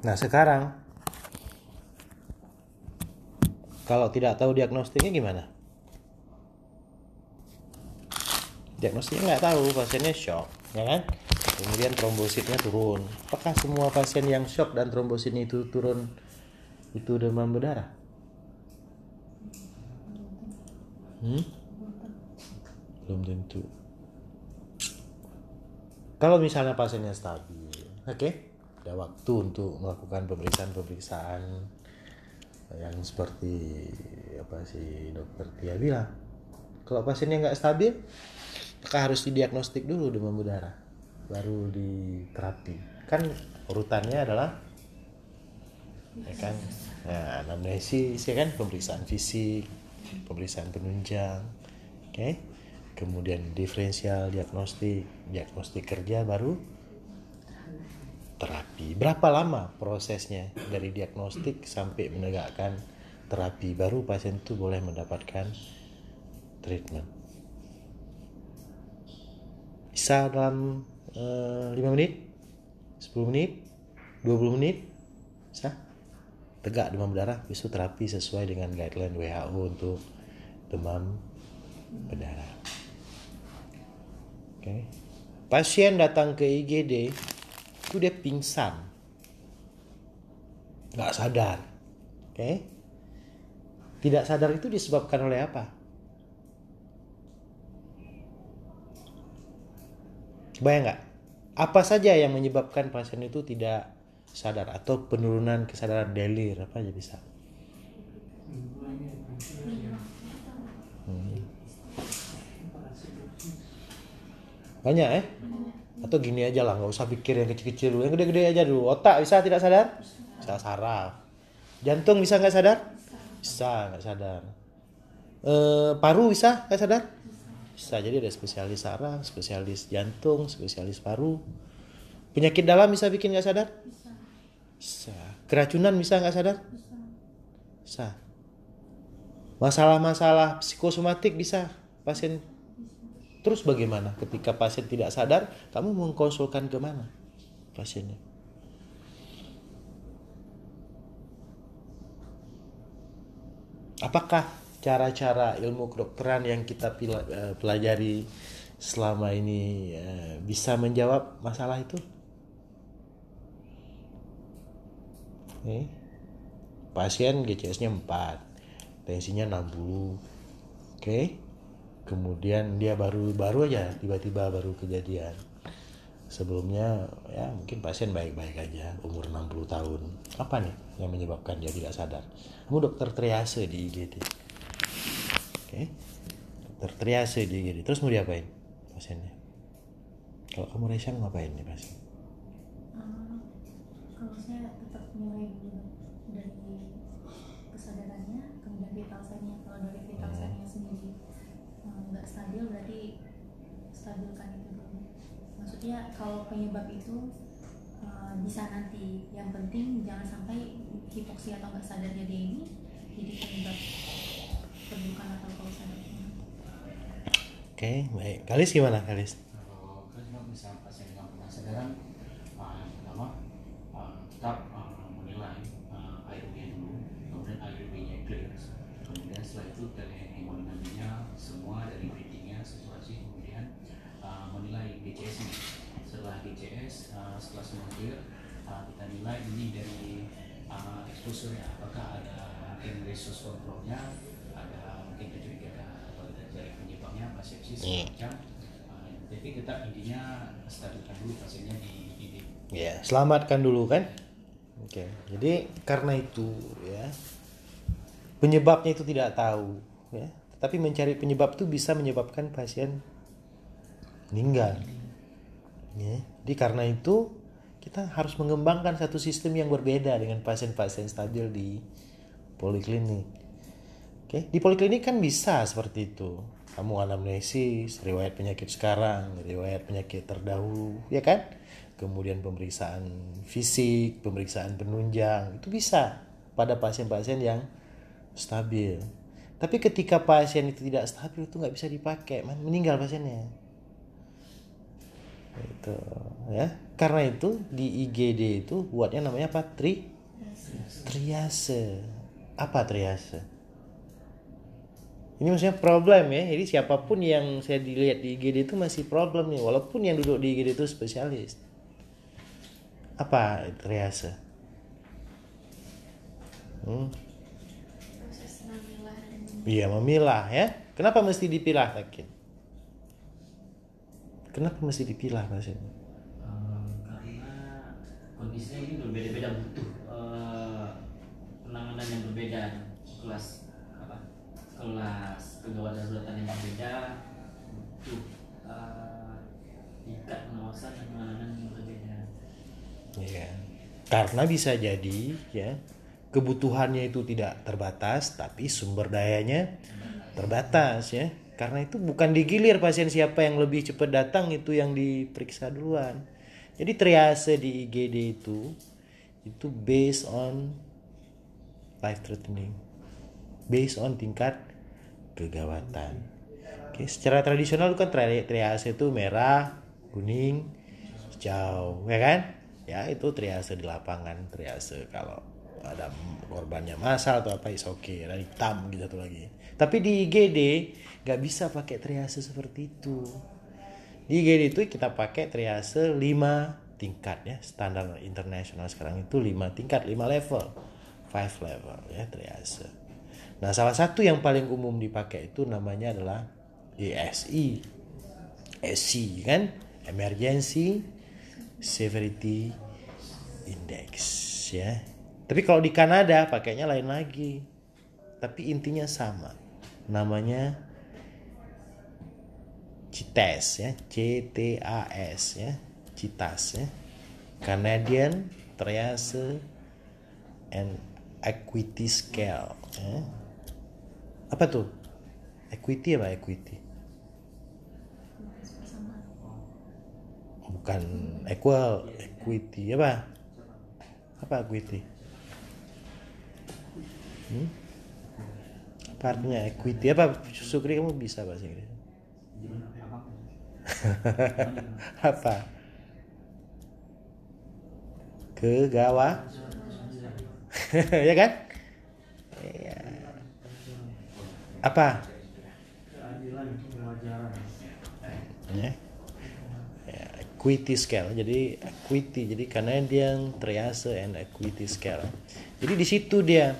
Nah sekarang kalau tidak tahu diagnostiknya gimana? Diagnostiknya nggak tahu, pasiennya shock, ya kan? Kemudian trombositnya turun. Apakah semua pasien yang shock dan trombosit itu turun itu demam berdarah? Hmm? Belum tentu. Kalau misalnya pasiennya stabil, oke, okay? Ada waktu untuk melakukan pemeriksaan-pemeriksaan yang seperti apa sih dokter Tia bilang. Kalau pasiennya nggak stabil, maka harus didiagnostik dulu demam berdarah, baru diterapi. Kan urutannya adalah ya kan, ya, anamnesis ya kan, pemeriksaan fisik, pemeriksaan penunjang, oke, okay? kemudian diferensial diagnostik, diagnostik kerja baru terapi. Berapa lama prosesnya dari diagnostik sampai menegakkan terapi baru pasien itu boleh mendapatkan treatment. Bisa dalam uh, 5 menit, 10 menit, 20 menit, bisa tegak demam berdarah, itu terapi sesuai dengan guideline WHO untuk demam berdarah. Oke. Okay. Pasien datang ke IGD itu dia pingsan. Nggak sadar. Oke? Tidak sadar itu disebabkan oleh apa? Bayang nggak? Apa saja yang menyebabkan pasien itu tidak sadar? Atau penurunan kesadaran delir apa aja bisa? Hmm. banyak eh atau gini aja lah nggak usah pikir yang kecil-kecil dulu. Yang gede-gede aja dulu. Otak bisa tidak sadar? Bisa saraf. Jantung bisa nggak sadar? Bisa nggak sadar. E, paru bisa nggak sadar? Bisa. Jadi ada spesialis saraf spesialis jantung spesialis paru. Penyakit dalam bisa bikin nggak sadar? Bisa. Keracunan bisa nggak sadar? Bisa. Masalah-masalah psikosomatik bisa pasien Terus bagaimana ketika pasien tidak sadar, kamu mengkonsulkan ke mana pasiennya? Apakah cara-cara ilmu kedokteran yang kita eh, pelajari selama ini eh, bisa menjawab masalah itu? Nih, pasien GCS-nya 4, tensinya 60. Oke. Okay kemudian dia baru baru aja tiba-tiba baru kejadian. Sebelumnya ya mungkin pasien baik-baik aja umur 60 tahun. Apa nih yang menyebabkan dia tidak sadar? Kamu dokter triase di IGD oke. Okay. dokter triase di IGD terus mau diapain pasiennya? Kalau kamu Resya ngapain nih pasien uh, kalau saya tetap mulai dari kesadarannya kemudian vital kalau dari vital hmm. sendiri nggak stabil berarti stabilkan itu. Dulu maksudnya kalau penyebab itu uh, bisa nanti. Yang penting jangan sampai hipoksia atau nggak sadarnya dia ini jadi penyebab perbukaan atau kausadar oke okay, baik. Kalis gimana kalis? Kalau kalau misalnya pasien yang pernah sadaran uh, pertama uh, tetap uh, menilai uh, ARB dulu kemudian ARB nya clear. Kemudian setelah itu dari semua dari readingnya saturasi uh, menilai GCS nya setelah GCS uh, setelah semua clear uh, kita nilai ini dari uh, exposure ya apakah ada mungkin resource controlnya ada mungkin kecurigaan atau ada dari penyebabnya apa sepsis yeah. macam uh, jadi kita intinya stabilkan dulu pasiennya di ini. Ya yeah, selamatkan dulu kan? Oke okay. jadi karena itu ya penyebabnya itu tidak tahu ya. Tapi mencari penyebab itu bisa menyebabkan pasien meninggal. Ya jadi karena itu kita harus mengembangkan satu sistem yang berbeda dengan pasien-pasien stabil di poliklinik. Oke di poliklinik kan bisa seperti itu. Kamu anamnesis riwayat penyakit sekarang riwayat penyakit terdahulu ya kan? Kemudian pemeriksaan fisik pemeriksaan penunjang itu bisa pada pasien-pasien yang stabil. Tapi ketika pasien itu tidak stabil itu nggak bisa dipakai, meninggal pasiennya. Itu ya. Karena itu di IGD itu buatnya namanya apa? Tri? Triase. Apa triase? Ini maksudnya problem ya. Jadi siapa pun yang saya dilihat di IGD itu masih problem nih. Walaupun yang duduk di IGD itu spesialis. Apa triase? Hmm. Iya memilah ya. Kenapa mesti dipilah Takin? Kenapa mesti dipilah Mas? Eh, karena kondisinya ini berbeda-beda butuh eh, penanganan yang berbeda kelas apa kelas kegawat daruratan yang berbeda butuh eh, tingkat pengawasan dan penanganan yang berbeda Iya. Karena bisa jadi ya kebutuhannya itu tidak terbatas tapi sumber dayanya terbatas ya. Karena itu bukan digilir pasien siapa yang lebih cepat datang itu yang diperiksa duluan. Jadi triase di IGD itu itu based on life threatening. Based on tingkat kegawatan. Oke, secara tradisional kan tri- triase itu merah, kuning, hijau, ya kan? Ya itu triase di lapangan, triase kalau ada korbannya masal atau apa is oke, ada hitam gitu lagi. Tapi di IGD nggak bisa pakai triase seperti itu. Di IGD itu kita pakai triase 5 tingkat ya, standar internasional sekarang itu 5 tingkat, 5 level. 5 level ya triase. Nah, salah satu yang paling umum dipakai itu namanya adalah ESI. ESI kan? Emergency Severity Index ya. Tapi kalau di Kanada pakainya lain lagi. Tapi intinya sama. Namanya CITES ya, C T A S ya, CITAS ya. Canadian Triage and Equity Scale ya. Apa tuh? Equity apa equity? Bukan equal, equity apa? Apa equity? Hmm? Apa artinya equity? Apa Sukri kamu bisa bahasa Inggris? apa? Kegawa? ya kan? Iya. Apa? Ya. Ya, equity scale. Jadi equity. Jadi Canadian Triage and Equity Scale. Jadi di situ dia.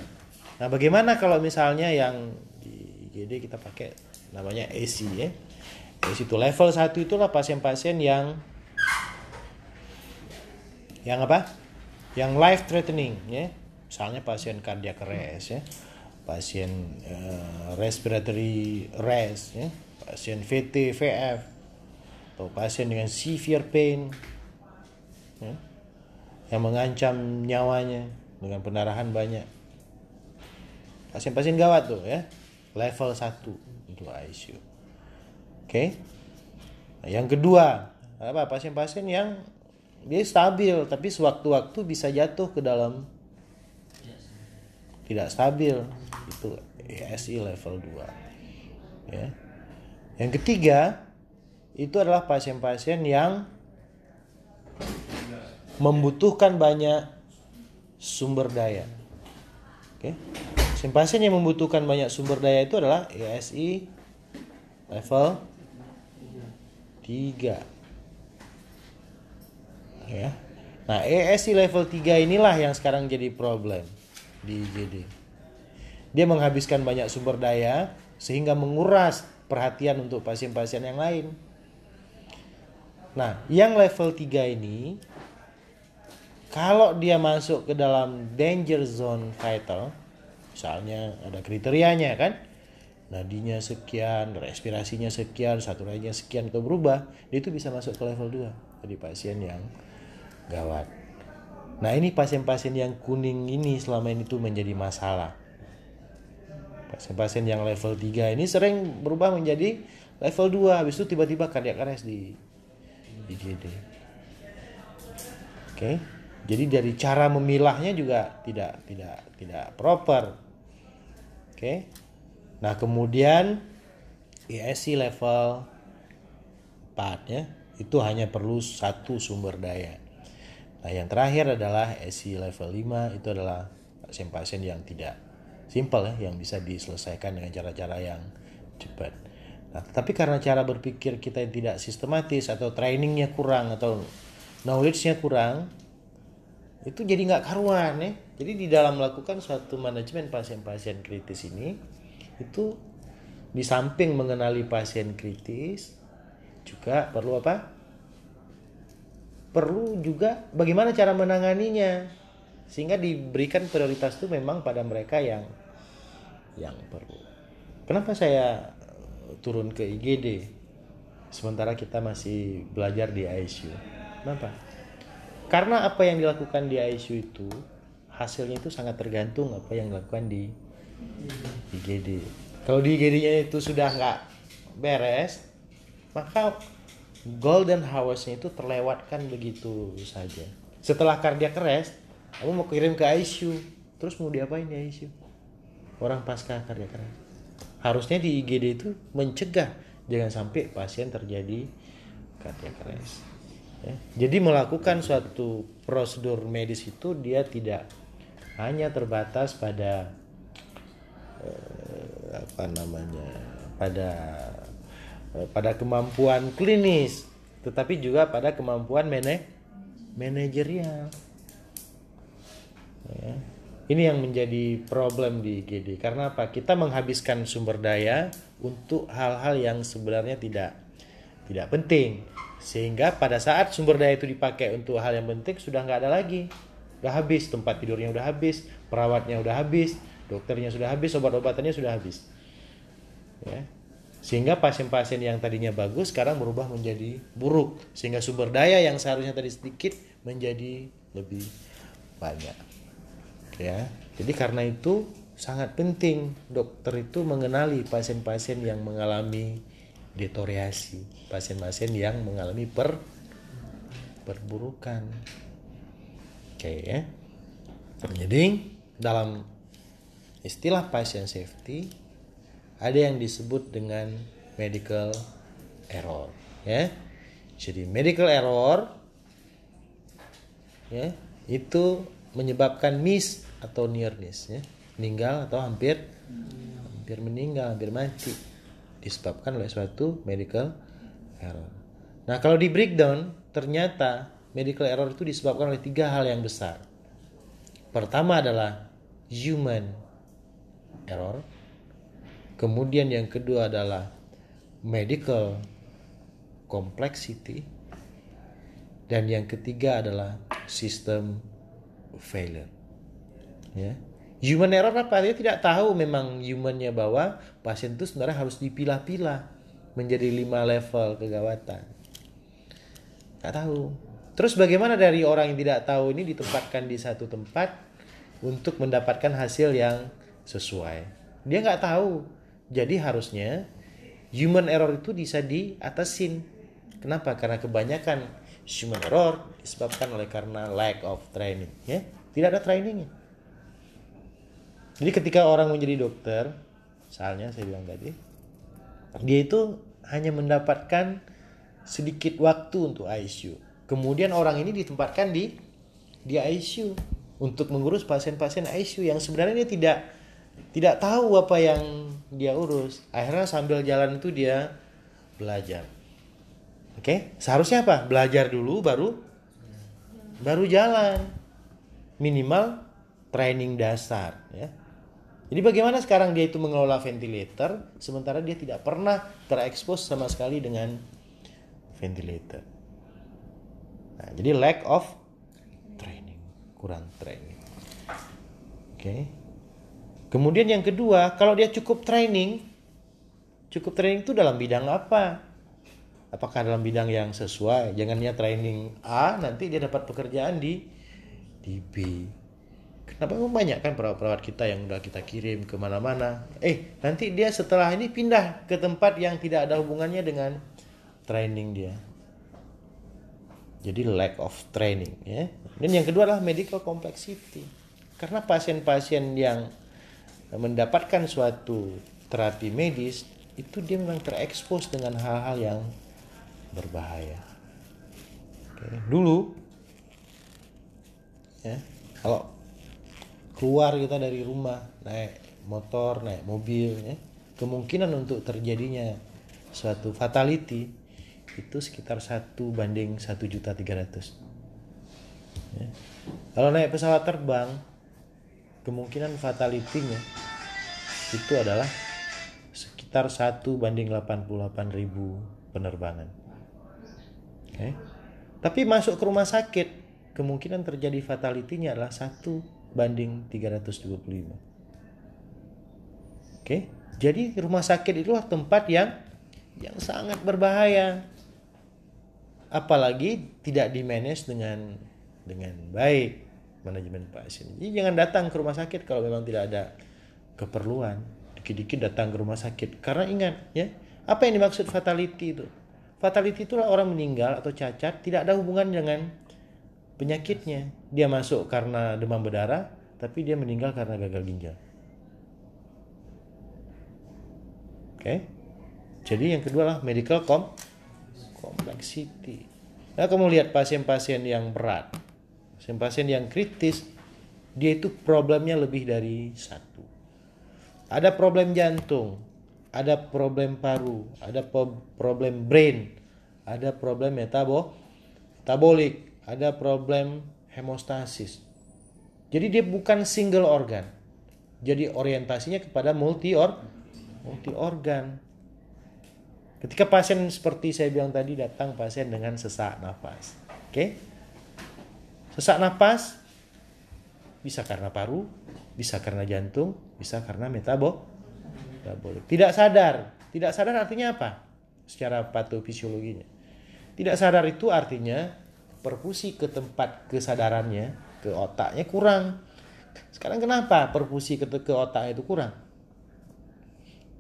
Nah, bagaimana kalau misalnya yang di IGD kita pakai namanya AC ya. AC itu level 1 itulah pasien-pasien yang yang apa? Yang life threatening ya. Misalnya pasien cardiac arrest ya. Pasien eh, respiratory arrest ya. Pasien VT, VF atau pasien dengan severe pain ya, yang mengancam nyawanya dengan pendarahan banyak. Pasien-pasien gawat tuh ya. Level 1 untuk ICU. Oke. Nah, yang kedua, apa pasien-pasien yang dia stabil tapi sewaktu-waktu bisa jatuh ke dalam tidak stabil itu ESI level 2 ya yang ketiga itu adalah pasien-pasien yang membutuhkan banyak sumber daya oke pasien-pasien yang membutuhkan banyak sumber daya itu adalah ESI level 3 ya. Nah ESI level 3 inilah yang sekarang jadi problem di IGD dia menghabiskan banyak sumber daya sehingga menguras perhatian untuk pasien-pasien yang lain. Nah, yang level 3 ini kalau dia masuk ke dalam danger zone vital, misalnya ada kriterianya kan, nadinya sekian, respirasinya sekian, saturasinya sekian atau berubah, dia itu bisa masuk ke level 2. Jadi pasien yang gawat. Nah, ini pasien-pasien yang kuning ini selama ini tuh menjadi masalah. Pasien-pasien yang level 3 ini sering berubah menjadi level 2 habis itu tiba-tiba cardiac arrest di IGD. Oke. Jadi dari cara memilahnya juga tidak tidak tidak proper. Oke. Nah, kemudian ESC level 4 ya. Itu hanya perlu satu sumber daya. Nah, yang terakhir adalah SI level 5 itu adalah pasien-pasien yang tidak simpel ya, yang bisa diselesaikan dengan cara-cara yang cepat. Nah, tetapi karena cara berpikir kita yang tidak sistematis atau trainingnya kurang atau knowledge-nya kurang, itu jadi nggak karuan ya. Jadi di dalam melakukan suatu manajemen pasien-pasien kritis ini, itu di samping mengenali pasien kritis, juga perlu apa? Perlu juga bagaimana cara menanganinya, sehingga diberikan prioritas itu memang pada mereka yang yang perlu. Kenapa saya turun ke IGD sementara kita masih belajar di ICU? Kenapa? Karena apa yang dilakukan di ICU itu hasilnya itu sangat tergantung apa yang dilakukan di IGD. Kalau di IGD-nya itu sudah nggak beres, maka golden hours-nya itu terlewatkan begitu saja. Setelah cardiac arrest, kamu mau kirim ke ICU, terus mau diapain di ICU? Orang pasca cardiac arrest. Harusnya di IGD itu mencegah jangan sampai pasien terjadi cardiac arrest. Ya. Jadi melakukan suatu prosedur medis itu dia tidak hanya terbatas pada eh, apa namanya pada eh, pada kemampuan klinis, tetapi juga pada kemampuan mane manajerial. Ya. Ini yang menjadi problem di IGD karena apa? Kita menghabiskan sumber daya untuk hal-hal yang sebenarnya tidak tidak penting sehingga pada saat sumber daya itu dipakai untuk hal yang penting sudah nggak ada lagi udah habis tempat tidurnya udah habis perawatnya udah habis dokternya sudah habis obat-obatannya sudah habis. Ya. Sehingga pasien-pasien yang tadinya bagus sekarang berubah menjadi buruk. Sehingga sumber daya yang seharusnya tadi sedikit menjadi lebih banyak. Ya. Jadi karena itu sangat penting dokter itu mengenali pasien-pasien yang mengalami deteriorasi pasien-pasien yang mengalami per perburukan oke. Ya jadi dalam istilah pasien safety ada yang disebut dengan medical error ya. Jadi medical error ya itu menyebabkan miss atau near miss ya. Meninggal atau hampir hampir meninggal hampir mati. Disebabkan oleh suatu medical error. Nah, kalau di breakdown ternyata medical error itu disebabkan oleh tiga hal yang besar. Pertama adalah human error. Kemudian yang kedua adalah medical complexity. Dan yang ketiga adalah system failure. Ya. Human error apa? Dia tidak tahu memang humannya bahwa pasien itu sebenarnya harus dipilah-pilah menjadi lima level kegawatan. Gak tahu. Terus bagaimana dari orang yang tidak tahu ini ditempatkan di satu tempat untuk mendapatkan hasil yang sesuai? Dia nggak tahu. Jadi harusnya human error itu bisa diatasin. Kenapa? Karena kebanyakan human error disebabkan oleh karena lack of training. Ya, tidak ada trainingnya. Jadi ketika orang menjadi dokter, misalnya saya bilang tadi, dia itu hanya mendapatkan sedikit waktu untuk ICU. Kemudian orang ini ditempatkan di di ICU untuk mengurus pasien-pasien ICU yang sebenarnya dia tidak tidak tahu apa yang dia urus. Akhirnya sambil jalan itu dia belajar. Oke, seharusnya apa? Belajar dulu baru baru jalan. Minimal training dasar ya. Jadi bagaimana sekarang dia itu mengelola ventilator sementara dia tidak pernah terekspos sama sekali dengan ventilator. Nah, jadi lack of training, kurang training. Oke. Kemudian yang kedua, kalau dia cukup training, cukup training itu dalam bidang apa? Apakah dalam bidang yang sesuai? Jangannya training A, nanti dia dapat pekerjaan di di B Kenapa banyak kan perawat-perawat kita yang udah kita kirim ke mana-mana. Eh, nanti dia setelah ini pindah ke tempat yang tidak ada hubungannya dengan training dia. Jadi lack of training ya. Dan yang kedua adalah medical complexity. Karena pasien-pasien yang mendapatkan suatu terapi medis itu dia memang terekspos dengan hal-hal yang berbahaya. Oke, dulu ya kalau keluar kita dari rumah naik motor naik mobil ya kemungkinan untuk terjadinya suatu fatality itu sekitar satu banding satu juta tiga ratus. Ya. kalau naik pesawat terbang kemungkinan fatality-nya itu adalah sekitar satu banding 88 ribu penerbangan. Oke. Tapi masuk ke rumah sakit kemungkinan terjadi fatality-nya adalah satu banding 325 oke. Jadi rumah sakit itulah tempat yang yang sangat berbahaya apalagi tidak di manage dengan dengan baik manajemen pasien. Jadi jangan datang ke rumah sakit kalau memang tidak ada keperluan. Dikit-dikit datang ke rumah sakit. Karena ingat ya, apa yang dimaksud fatality itu? Fatality itulah orang meninggal atau cacat tidak ada hubungan dengan penyakitnya. Dia masuk karena demam berdarah, tapi dia meninggal karena gagal ginjal. Oke. Jadi yang kedua lah medical com complexity. Nah, kamu lihat pasien-pasien yang berat, pasien-pasien yang kritis, dia itu problemnya lebih dari satu. Ada problem jantung, ada problem paru, ada problem brain, ada problem metabo, metabolik, ada problem hemostasis. Jadi dia bukan single organ. Jadi orientasinya kepada multi or multi organ. Ketika pasien seperti saya bilang tadi datang pasien dengan sesak nafas. Oke? Okay? Sesak nafas bisa karena paru, bisa karena jantung, bisa karena metabo metabolik. Tidak sadar. Tidak sadar artinya apa? Secara patofisiologinya. Tidak sadar itu artinya perfusi ke tempat kesadarannya, ke otaknya kurang. Sekarang kenapa perfusi ke, ke otaknya itu kurang?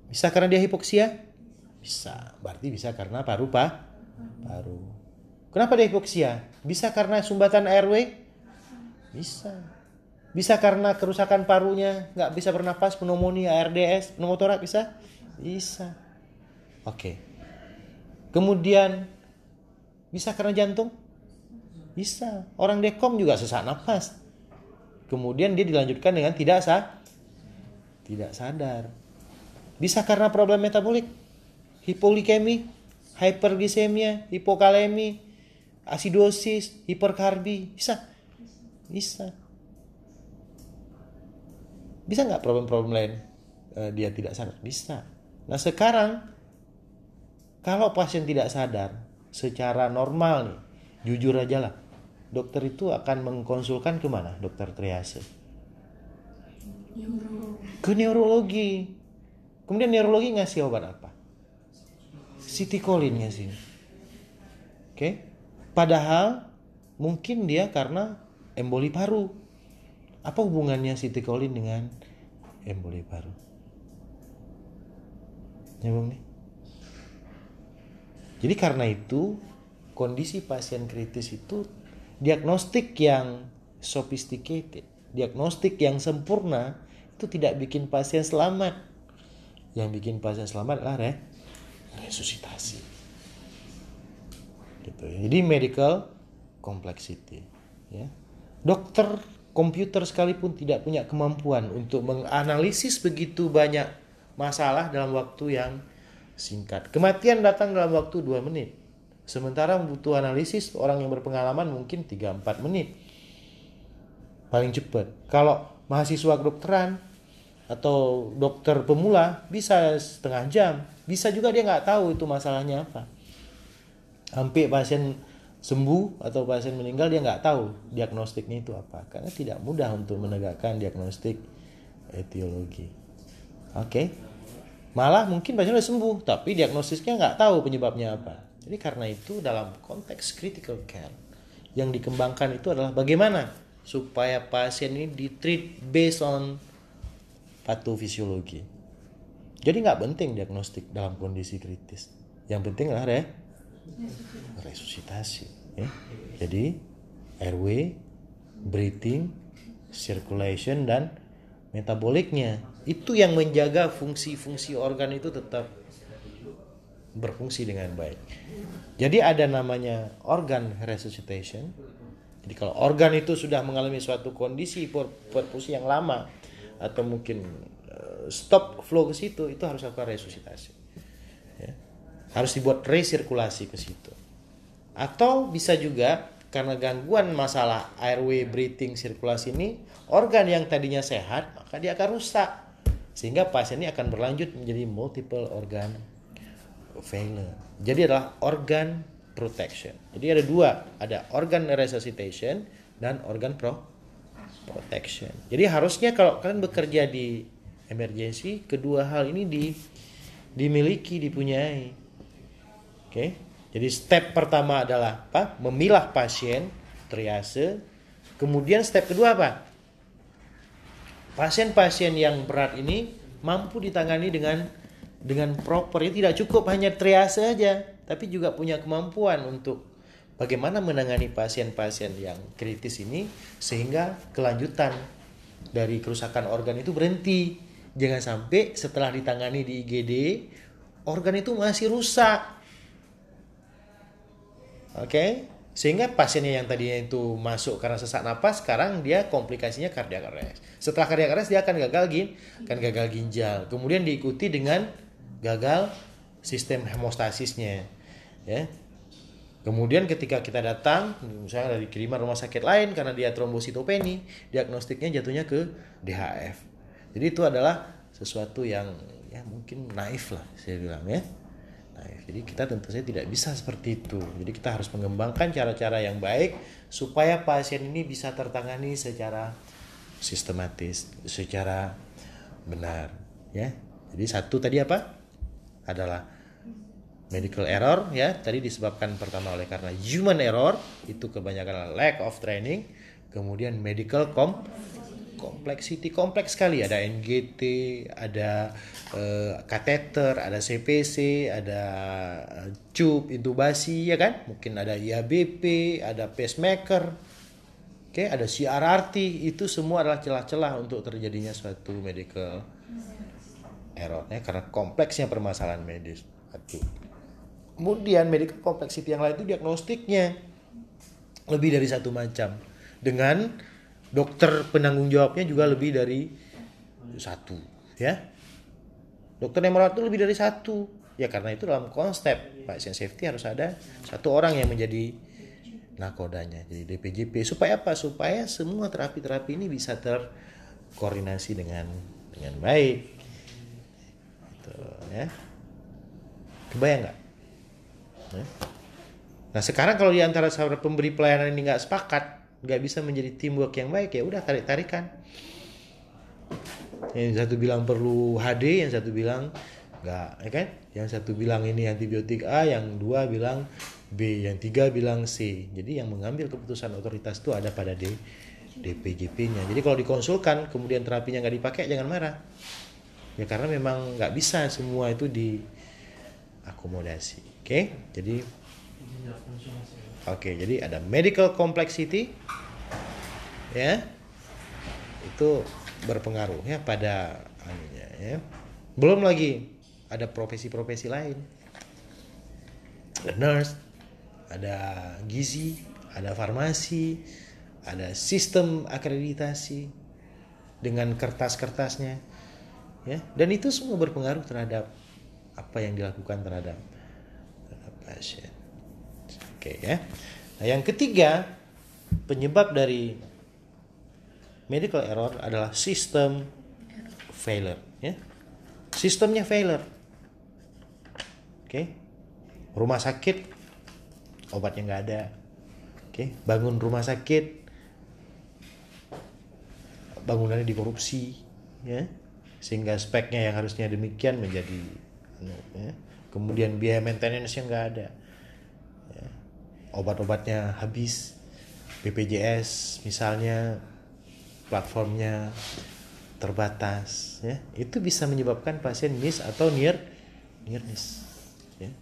Bisa karena dia hipoksia? Bisa. Berarti bisa karena paru pak paru. Kenapa dia hipoksia? Bisa karena sumbatan airway? Bisa. Bisa karena kerusakan parunya, nggak bisa bernafas, pneumonia, ARDS, pneumotorak bisa? Bisa. Oke. Kemudian bisa karena jantung? Bisa. Orang dekom juga sesak nafas. Kemudian dia dilanjutkan dengan tidak sah, tidak sadar. Bisa karena problem metabolik? Hipolikemi, hiperglikemia, hipokalemi, asidosis, hiperkarbi, bisa, bisa. Bisa nggak problem-problem lain uh, dia tidak sadar? Bisa. Nah sekarang kalau pasien tidak sadar secara normal nih, jujur aja lah, dokter itu akan mengkonsulkan ke mana? Dokter triase. Ke neurologi. Kemudian neurologi ngasih obat apa? Citicolin ya sini. Oke. Padahal mungkin dia karena emboli paru. Apa hubungannya Citicolin dengan emboli paru? Nyambung nih. Jadi karena itu kondisi pasien kritis itu diagnostik yang sophisticated, diagnostik yang sempurna itu tidak bikin pasien selamat. Yang bikin pasien selamat adalah resusitasi. Gitu ya. jadi medical complexity ya. Dokter komputer sekalipun tidak punya kemampuan untuk menganalisis begitu banyak masalah dalam waktu yang singkat. Kematian datang dalam waktu 2 menit. Sementara butuh analisis orang yang berpengalaman mungkin 3-4 menit. Paling cepat. Kalau mahasiswa kedokteran atau dokter pemula bisa setengah jam. Bisa juga dia nggak tahu itu masalahnya apa. Hampir pasien sembuh atau pasien meninggal dia nggak tahu diagnostiknya itu apa. Karena tidak mudah untuk menegakkan diagnostik etiologi. Oke? Okay? malah mungkin pasien sudah sembuh tapi diagnosisnya nggak tahu penyebabnya apa. Jadi karena itu dalam konteks critical care yang dikembangkan itu adalah bagaimana supaya pasien ini ditreat based on patofisiologi. Jadi nggak penting diagnostik dalam kondisi kritis. Yang penting adalah re resusitasi. Ya. Jadi airway, breathing, circulation dan metaboliknya itu yang menjaga fungsi-fungsi organ itu tetap berfungsi dengan baik. Jadi ada namanya organ resuscitation. Jadi kalau organ itu sudah mengalami suatu kondisi per- perfusi yang lama atau mungkin eh, stop flow ke situ, itu harus lakukan resusitasi. Ya. Harus dibuat resirkulasi ke situ. Atau bisa juga karena gangguan masalah airway breathing sirkulasi ini, organ yang tadinya sehat maka dia akan rusak sehingga pasien ini akan berlanjut menjadi multiple organ failure. Jadi adalah organ protection. Jadi ada dua, ada organ resuscitation dan organ pro protection. Jadi harusnya kalau kalian bekerja di emergency, kedua hal ini di dimiliki, dipunyai. Oke. Jadi step pertama adalah apa? Memilah pasien, triase. Kemudian step kedua apa? Pasien-pasien yang berat ini mampu ditangani dengan dengan proper. Itu tidak cukup hanya triase saja, tapi juga punya kemampuan untuk bagaimana menangani pasien-pasien yang kritis ini sehingga kelanjutan dari kerusakan organ itu berhenti. Jangan sampai setelah ditangani di IGD organ itu masih rusak. Oke, sehingga pasiennya yang tadinya itu masuk karena sesak napas, sekarang dia komplikasinya cardiac arrest. Setelah cardiac arrest dia akan gagal gin, akan gagal ginjal. Kemudian diikuti dengan gagal sistem hemostasisnya, ya. Kemudian ketika kita datang, misalnya dari kiriman rumah sakit lain karena dia trombositopeni, diagnostiknya jatuhnya ke DHF. Jadi itu adalah sesuatu yang ya mungkin naif lah saya bilang ya. Naif. Jadi kita tentu saja tidak bisa seperti itu. Jadi kita harus mengembangkan cara-cara yang baik supaya pasien ini bisa tertangani secara sistematis, secara benar ya. Jadi satu tadi apa? Adalah medical error ya. Tadi disebabkan pertama oleh karena human error itu kebanyakan lack of training kemudian medical com complexity kompleks sekali. Ada NGT ada eh, kateter ada CPC ada eh, tube intubasi ya kan? Mungkin ada IABP ada pacemaker oke? Ada CRRT itu semua adalah celah-celah untuk terjadinya suatu medical error ya. Karena kompleksnya permasalahan medis. Satu Kemudian medical complexity yang lain itu diagnostiknya lebih dari satu macam. Dengan dokter penanggung jawabnya juga lebih dari satu, ya. Dokter yang merawat itu lebih dari satu. Ya karena itu dalam konsep pasien safety harus ada satu orang yang menjadi nakodanya. Jadi DPJP supaya apa? Supaya semua terapi-terapi ini bisa terkoordinasi dengan dengan baik. Gitu, ya. Kebayang nggak? Nah sekarang kalau di antara pemberi pelayanan ini nggak sepakat, nggak bisa menjadi teamwork yang baik ya udah tarik tarikan. Yang satu bilang perlu HD, yang satu bilang nggak, ya kan? Yang satu bilang ini antibiotik A, yang dua bilang B, yang tiga bilang C. Jadi yang mengambil keputusan otoritas itu ada pada D, DPJP-nya. Jadi kalau dikonsulkan kemudian terapinya nggak dipakai jangan marah. Ya karena memang nggak bisa semua itu diakomodasi. Oke, jadi Oke, jadi ada medical complexity ya. Itu berpengaruh ya pada anunya ya. Belum lagi ada profesi-profesi lain. Ada nurse, ada gizi, ada farmasi, ada sistem akreditasi dengan kertas-kertasnya ya. Dan itu semua berpengaruh terhadap apa yang dilakukan terhadap pasien. Oke ya. Nah, yang ketiga, penyebab dari medical error adalah sistem failure ya. Sistemnya failure. Oke. Rumah sakit obatnya nggak ada. Oke, bangun rumah sakit bangunannya dikorupsi ya. Sehingga speknya yang harusnya demikian menjadi ya kemudian biaya maintenance-nya nggak ada ya. obat-obatnya habis BPJS misalnya platformnya terbatas ya itu bisa menyebabkan pasien miss atau near near miss ya.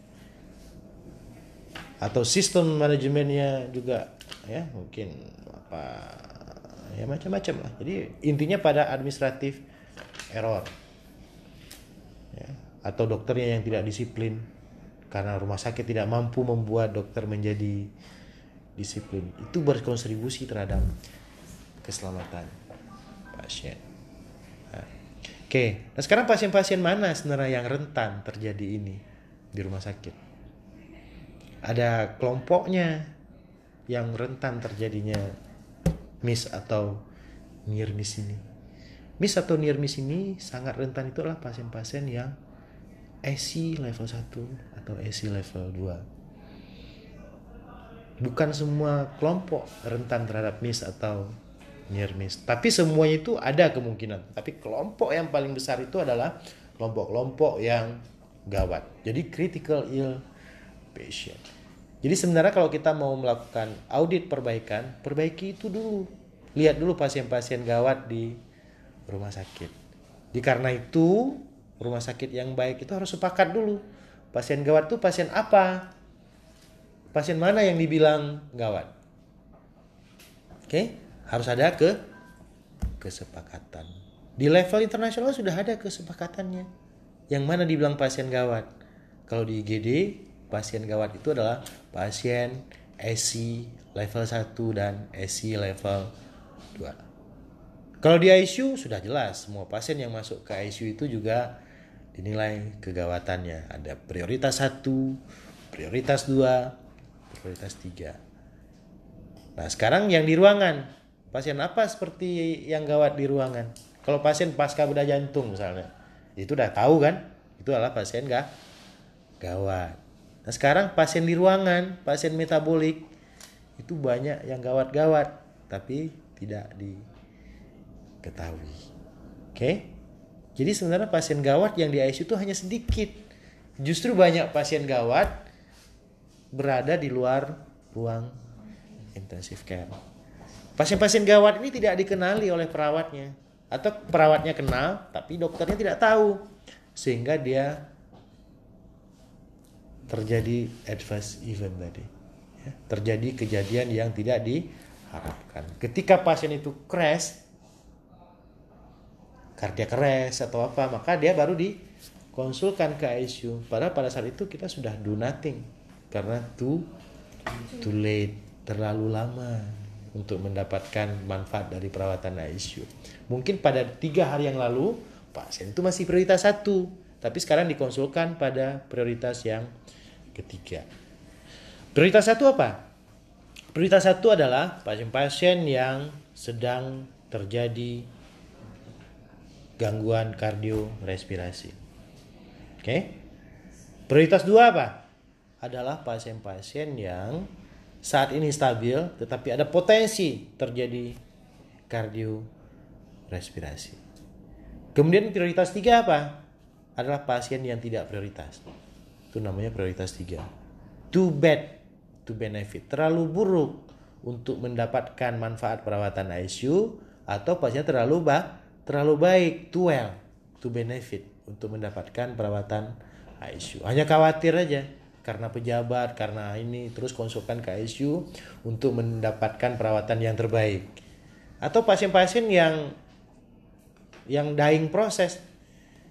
atau sistem manajemennya juga ya mungkin apa ya macam-macam lah jadi intinya pada administratif error ya atau dokternya yang tidak disiplin karena rumah sakit tidak mampu membuat dokter menjadi disiplin itu berkontribusi terhadap keselamatan pasien. Nah, Oke, nah sekarang pasien-pasien mana sebenarnya yang rentan terjadi ini di rumah sakit? Ada kelompoknya yang rentan terjadinya miss atau near miss ini. Miss atau near miss ini sangat rentan itu adalah pasien-pasien yang AC level 1 atau AC level 2 bukan semua kelompok rentan terhadap miss atau near miss. Tapi semuanya itu ada kemungkinan. Tapi kelompok yang paling besar itu adalah kelompok-kelompok yang gawat. Jadi critical ill patient. Jadi sebenarnya kalau kita mau melakukan audit perbaikan, perbaiki itu dulu. Lihat dulu pasien-pasien gawat di rumah sakit. Di karena itu, rumah sakit yang baik itu harus sepakat dulu. Pasien gawat itu pasien apa? pasien mana yang dibilang gawat. Oke, harus ada ke kesepakatan. Di level internasional sudah ada kesepakatannya. Yang mana dibilang pasien gawat? Kalau di IGD, pasien gawat itu adalah pasien SC level 1 dan SC level 2. Kalau di ICU sudah jelas, semua pasien yang masuk ke ICU itu juga dinilai kegawatannya. Ada prioritas 1, prioritas 2, prioritas 3. Nah, sekarang yang di ruangan. Pasien apa seperti yang gawat di ruangan? Kalau pasien pasca bedah jantung misalnya, itu udah tahu kan? Itu adalah pasien gak gawat. Nah, sekarang pasien di ruangan, pasien metabolik itu banyak yang gawat-gawat tapi tidak diketahui. Oke? Jadi sebenarnya pasien gawat yang di ICU itu hanya sedikit. Justru banyak pasien gawat berada di luar ruang intensive care. Pasien-pasien gawat ini tidak dikenali oleh perawatnya atau perawatnya kenal tapi dokternya tidak tahu sehingga dia terjadi adverse event tadi. Ya, terjadi kejadian yang tidak diharapkan. Ketika pasien itu crash, cardiac arrest atau apa, maka dia baru dikonsulkan ke ICU. Padahal pada saat itu kita sudah do nothing karena too too late terlalu lama untuk mendapatkan manfaat dari perawatan ICU. Mungkin pada tiga hari yang lalu pasien itu masih prioritas satu, tapi sekarang dikonsulkan pada prioritas yang ketiga. Prioritas satu apa? Prioritas satu adalah pasien-pasien yang sedang terjadi gangguan kardiorespirasi. Oke. Okay? Prioritas dua apa? adalah pasien-pasien yang saat ini stabil tetapi ada potensi terjadi kardiorespirasi. Kemudian prioritas tiga apa? Adalah pasien yang tidak prioritas. Itu namanya prioritas tiga. Too bad to benefit. Terlalu buruk untuk mendapatkan manfaat perawatan ICU atau pasien terlalu ba terlalu baik too well to benefit untuk mendapatkan perawatan ICU. Hanya khawatir aja karena pejabat, karena ini terus konsulkan ke ICU untuk mendapatkan perawatan yang terbaik. Atau pasien-pasien yang yang dying proses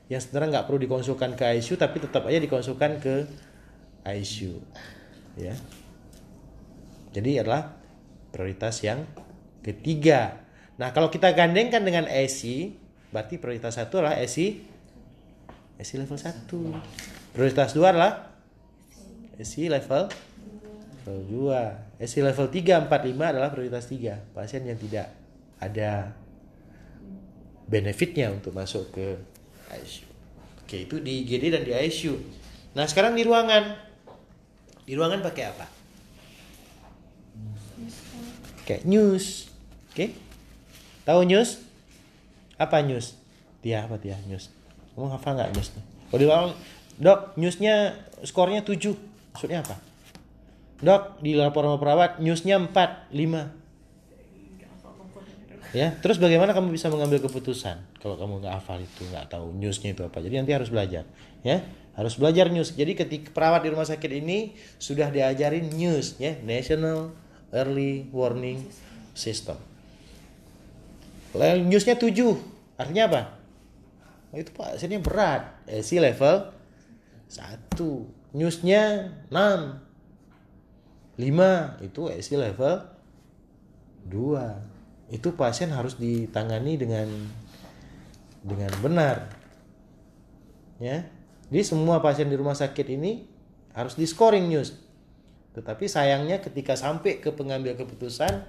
yang sebenarnya nggak perlu dikonsulkan ke ICU tapi tetap aja dikonsulkan ke ICU. Ya. Jadi adalah prioritas yang ketiga. Nah, kalau kita gandengkan dengan ESI, berarti prioritas satu adalah ESI ESI level 1. Prioritas dua adalah SI level level 2. SI level 3 4 5 adalah prioritas 3. Pasien yang tidak ada benefitnya untuk masuk ke ICU. Oke, itu di IGD dan di ICU. Nah, sekarang di ruangan. Di ruangan pakai apa? Kayak news. Oke. Tahu news? Apa news? Dia apa dia news? Kamu hafal nggak news? Oh, di ruangan, dok, newsnya skornya 7 Maksudnya apa? Dok, di laporan perawat newsnya 4, 5. Ya, terus bagaimana kamu bisa mengambil keputusan kalau kamu nggak hafal itu, nggak tahu newsnya itu apa? Jadi nanti harus belajar, ya, harus belajar news. Jadi ketika perawat di rumah sakit ini sudah diajarin news, ya, National Early Warning System. Newsnya 7, artinya apa? Oh, itu pak, hasilnya berat, eh, si level 1 newsnya 6 5 itu ICU level 2 itu pasien harus ditangani dengan dengan benar. Ya. Jadi semua pasien di rumah sakit ini harus di scoring news. Tetapi sayangnya ketika sampai ke pengambil keputusan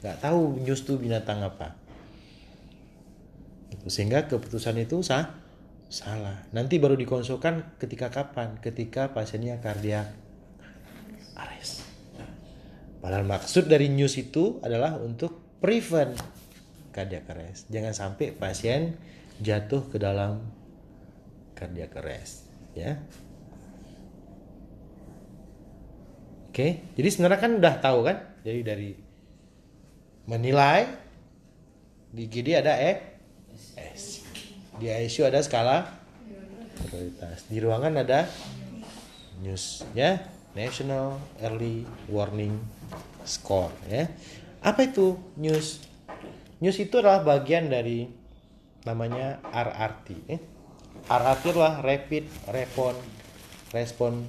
nggak tahu news itu binatang apa sehingga keputusan itu sah salah. Nanti baru dikonsulkan ketika kapan? Ketika pasiennya kardiak arrest. Padahal maksud dari news itu adalah untuk prevent cardiac arrest. Jangan sampai pasien jatuh ke dalam cardiac arrest ya. Oke jadi sebenarnya kan udah tahu kan? Jadi dari menilai di GD ada E S. Di ICU ada skala prioritas. Di ruangan ada news ya National Early Warning Score ya. Apa itu news? News itu adalah bagian dari namanya RRT eh? RRT adalah Rapid Response Response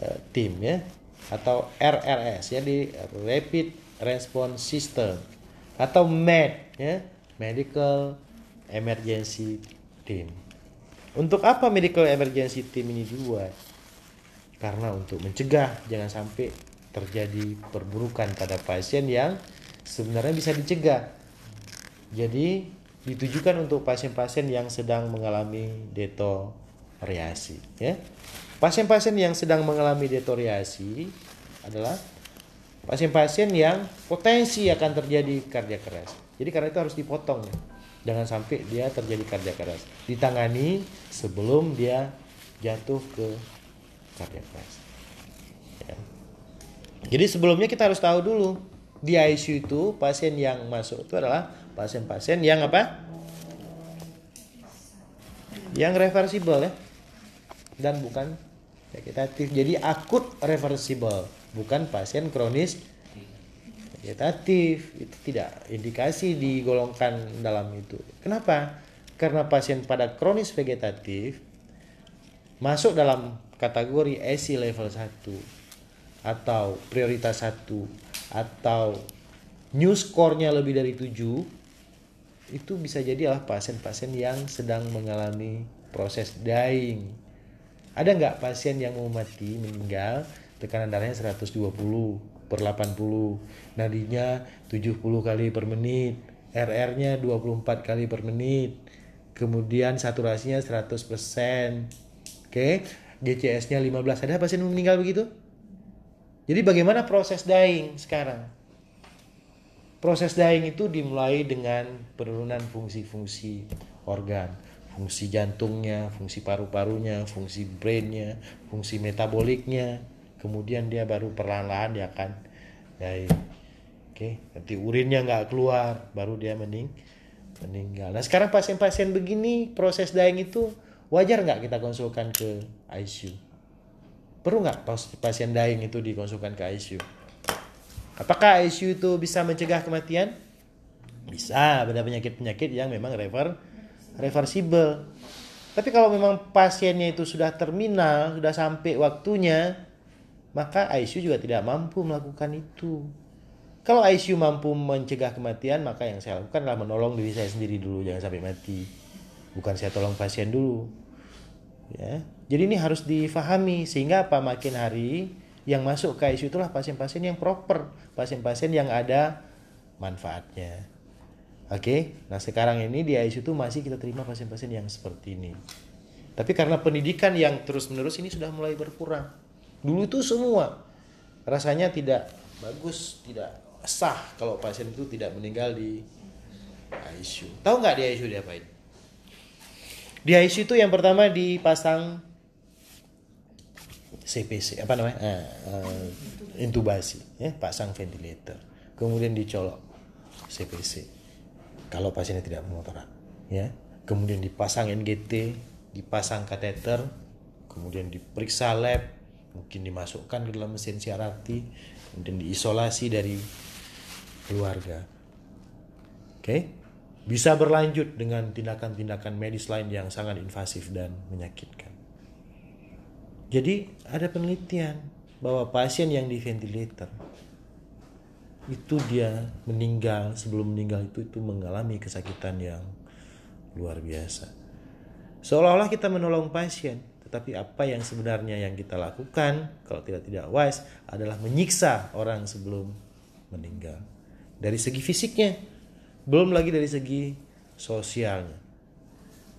uh, Team ya atau RRS ya di Rapid Response System atau MED ya Medical Emergency Team. Untuk apa Medical Emergency Team ini dibuat? Karena untuk mencegah jangan sampai terjadi perburukan pada pasien yang sebenarnya bisa dicegah. Jadi ditujukan untuk pasien-pasien yang sedang mengalami detoriasi ya. Pasien-pasien yang sedang mengalami detoriasi adalah pasien-pasien yang potensi akan terjadi kardiak keras. Jadi karena itu harus dipotong ya jangan sampai dia terjadi kardiak keras. Ditangani sebelum dia jatuh ke kardiak keras. Ya. jadi sebelumnya kita harus tahu dulu di ICU itu pasien yang masuk itu adalah pasien-pasien yang apa? Yang reversible ya. Dan bukan vegetatif jadi akut reversible bukan pasien kronis vegetatif itu tidak indikasi digolongkan dalam itu. Kenapa? Karena pasien pada kronis vegetatif masuk dalam kategori ESI level 1 atau prioritas 1 atau new score-nya lebih dari 7 itu bisa jadi adalah pasien-pasien yang sedang mengalami proses dying. Ada nggak pasien yang mau mati meninggal tekanan darahnya 120 per 80 nadinya 70 kali per menit. RR nya 24 kali per menit. Kemudian saturasinya 100% oke GCS nya 15 ada pasien meninggal begitu? Jadi bagaimana proses dying sekarang? Proses dying itu dimulai dengan penurunan fungsi-fungsi organ. Fungsi jantungnya, fungsi paru-parunya, fungsi brainnya, fungsi metaboliknya, kemudian dia baru perlahan-lahan dia akan dari oke nanti urinnya nggak keluar baru dia mening meninggal. Nah sekarang pasien-pasien begini proses dying itu wajar nggak kita konsulkan ke ICU perlu nggak pasien dying itu dikonsulkan ke ICU apakah ICU itu bisa mencegah kematian? Bisa pada penyakit-penyakit yang memang rever reversible. Tapi kalau memang pasiennya itu sudah terminal sudah sampai waktunya maka ICU juga tidak mampu melakukan itu. Kalau ICU mampu mencegah kematian, maka yang saya lakukan adalah menolong diri saya sendiri dulu, jangan sampai mati. Bukan saya tolong pasien dulu. Ya. Jadi ini harus difahami sehingga apa makin hari yang masuk ke ICU itulah pasien-pasien yang proper, pasien-pasien yang ada manfaatnya. Oke, nah sekarang ini di ICU itu masih kita terima pasien-pasien yang seperti ini. Tapi karena pendidikan yang terus-menerus ini sudah mulai berkurang. Dulu itu semua rasanya tidak bagus, tidak sah kalau pasien itu tidak meninggal di ICU. Tahu nggak di ICU diapain? Di ICU itu yang pertama dipasang CPC apa namanya? Uh, intubasi, ya, pasang ventilator. Kemudian dicolok CPC. Kalau pasiennya tidak bermotoran, ya. Kemudian dipasang NGT, dipasang kateter, kemudian diperiksa lab, mungkin dimasukkan ke dalam mesin CRRT kemudian diisolasi dari keluarga oke okay? bisa berlanjut dengan tindakan-tindakan medis lain yang sangat invasif dan menyakitkan Jadi ada penelitian bahwa pasien yang di ventilator itu dia meninggal sebelum meninggal itu itu mengalami kesakitan yang luar biasa. Seolah-olah kita menolong pasien, tetapi apa yang sebenarnya yang kita lakukan kalau tidak tidak wise adalah menyiksa orang sebelum meninggal. Dari segi fisiknya, belum lagi dari segi sosialnya.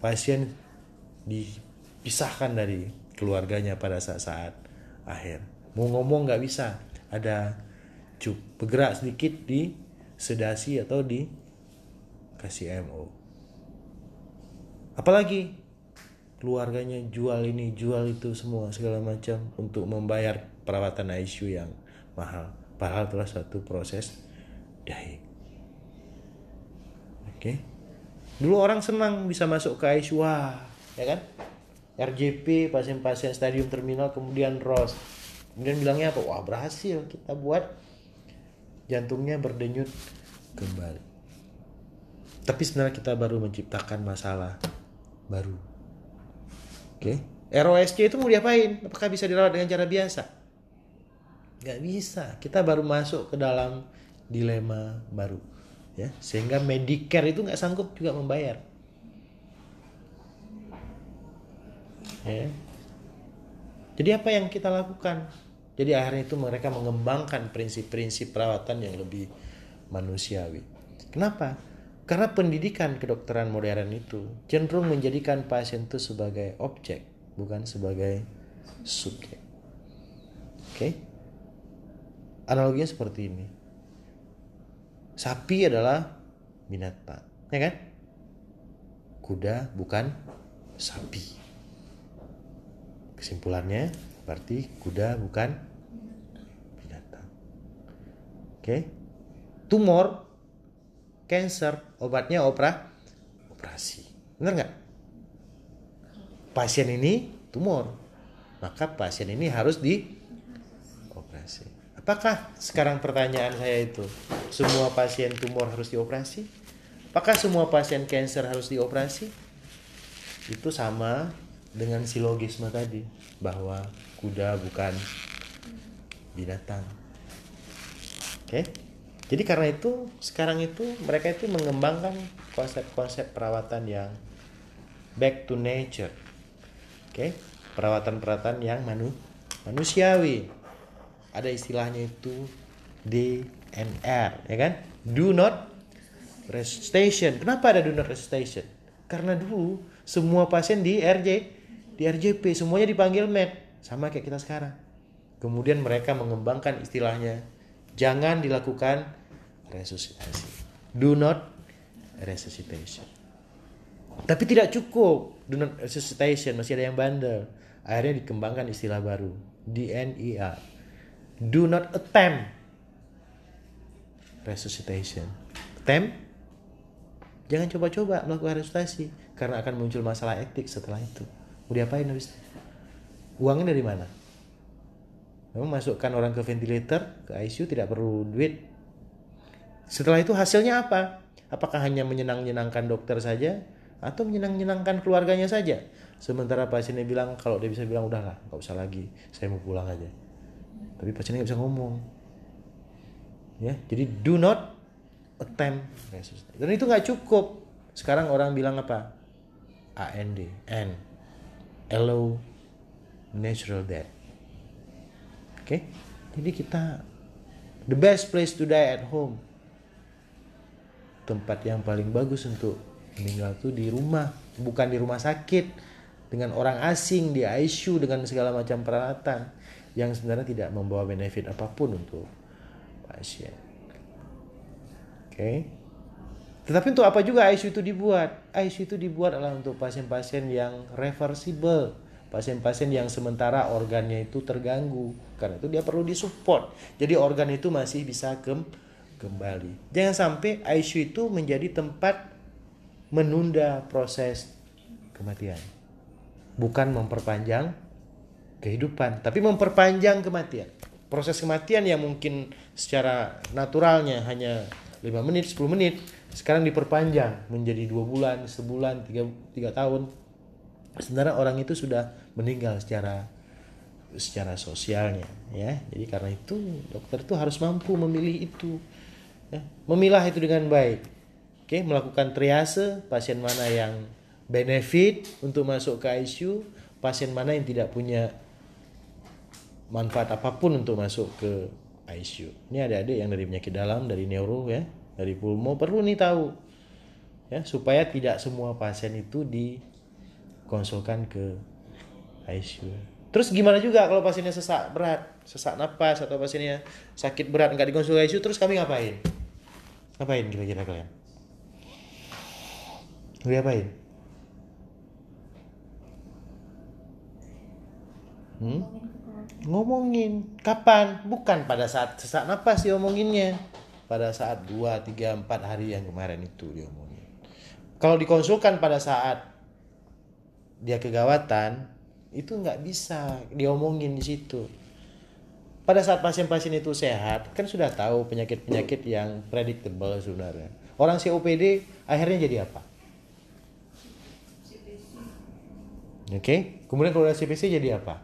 Pasien dipisahkan dari keluarganya pada saat-saat akhir. Mau ngomong nggak bisa, ada cup bergerak sedikit di sedasi atau di kasih MO. Apalagi keluarganya jual ini, jual itu semua segala macam untuk membayar perawatan ICU yang mahal. Padahal itulah satu proses dahi. Oke. Dulu orang senang bisa masuk ke ICU, wah, ya kan? RJP pasien-pasien stadium terminal kemudian ROS. Kemudian bilangnya apa? Wah, berhasil kita buat jantungnya berdenyut kembali. Tapi sebenarnya kita baru menciptakan masalah baru. Oke, okay? ROSC itu mau diapain? Apakah bisa dirawat dengan cara biasa? Gak bisa. Kita baru masuk ke dalam dilema baru, ya. Sehingga Medicare itu nggak sanggup juga membayar. Ya. Jadi apa yang kita lakukan? Jadi akhirnya itu mereka mengembangkan prinsip-prinsip perawatan yang lebih manusiawi. Kenapa? Karena pendidikan kedokteran modern itu cenderung menjadikan pasien itu sebagai objek, bukan sebagai subjek. Oke? Okay? Analoginya seperti ini. Sapi adalah binatang, ya kan? Kuda bukan sapi. Kesimpulannya berarti kuda bukan Oke. Tumor, cancer, obatnya opera, operasi. Benar nggak? Pasien ini tumor, maka pasien ini harus di operasi. Apakah sekarang pertanyaan saya itu semua pasien tumor harus dioperasi? Apakah semua pasien cancer harus dioperasi? Itu sama dengan silogisme tadi bahwa kuda bukan binatang. Oke. Jadi karena itu sekarang itu mereka itu mengembangkan konsep-konsep perawatan yang back to nature. Oke. Perawatan-perawatan yang manu manusiawi. Ada istilahnya itu DNR, ya kan? Do not resuscitation. Kenapa ada do not resuscitation? Karena dulu semua pasien di RJ, di RJP semuanya dipanggil med, sama kayak kita sekarang. Kemudian mereka mengembangkan istilahnya Jangan dilakukan resusitasi. Do not resuscitation. Tapi tidak cukup do not resuscitation, masih ada yang bandel. Akhirnya dikembangkan istilah baru, DNIA. Do not attempt resuscitation. Attempt Jangan coba-coba melakukan resusitasi karena akan muncul masalah etik setelah itu. Mau diapain habis? Uangnya dari mana? memasukkan orang ke ventilator, ke ICU tidak perlu duit. Setelah itu hasilnya apa? Apakah hanya menyenang-nyenangkan dokter saja atau menyenang-nyenangkan keluarganya saja? Sementara pasiennya bilang kalau dia bisa bilang udahlah, nggak usah lagi, saya mau pulang aja. Tapi pasiennya nggak bisa ngomong. Ya, jadi do not attempt Dan itu nggak cukup. Sekarang orang bilang apa? AND, N, allow natural death okay? jadi kita the best place to die at home tempat yang paling bagus untuk meninggal tuh di rumah. Bukan di rumah sakit dengan orang asing di ICU dengan segala macam peralatan yang sebenarnya tidak membawa benefit apa pun untuk pasien. Oke. Okay? tetapi untuk apa juga ICU itu dibuat? ICU itu dibuat adalah untuk pasien-pasien yang reversible pasien-pasien yang sementara organnya itu terganggu. Karena itu dia perlu disupport. Jadi organ itu masih bisa kem kembali. Jangan sampai ICU itu menjadi tempat menunda proses kematian. Bukan memperpanjang kehidupan tapi memperpanjang kematian. Proses kematian yang mungkin secara naturalnya hanya 5 menit 10 menit sekarang diperpanjang menjadi dua bulan sebulan tiga, tiga tahun. Sebenarnya orang itu sudah meninggal secara secara sosialnya ya. Jadi karena itu dokter itu harus mampu memilih itu. Memilah itu dengan baik oke melakukan triase pasien mana yang benefit untuk masuk ke ICU pasien mana yang tidak punya manfaat apa pun untuk masuk ke ICU ini adik-adik yang dari penyakit dalam dari neuro ya dari pulmo perlu nih tahu ya supaya tidak semua pasien itu dikonsulkan ke ICU. Terus gimana juga kalau pasiennya sesak berat, sesak napas atau pasiennya sakit berat nggak dikonsultasi ICU, terus kami ngapain? Ngapain kira-kira kalian? Kalian ngapain? Hmm? Ngomongin kapan? Bukan pada saat sesak napas diomonginnya. Pada saat 2, 3, 4 hari yang kemarin itu diomongin. Kalau dikonsulkan pada saat dia kegawatan, itu nggak bisa diomongin di situ. Pada saat pasien-pasien itu sehat, kan sudah tahu penyakit-penyakit yang predictable sebenarnya. Orang COPD akhirnya jadi apa? Oke, okay? kemudian kalau udah CPC jadi apa?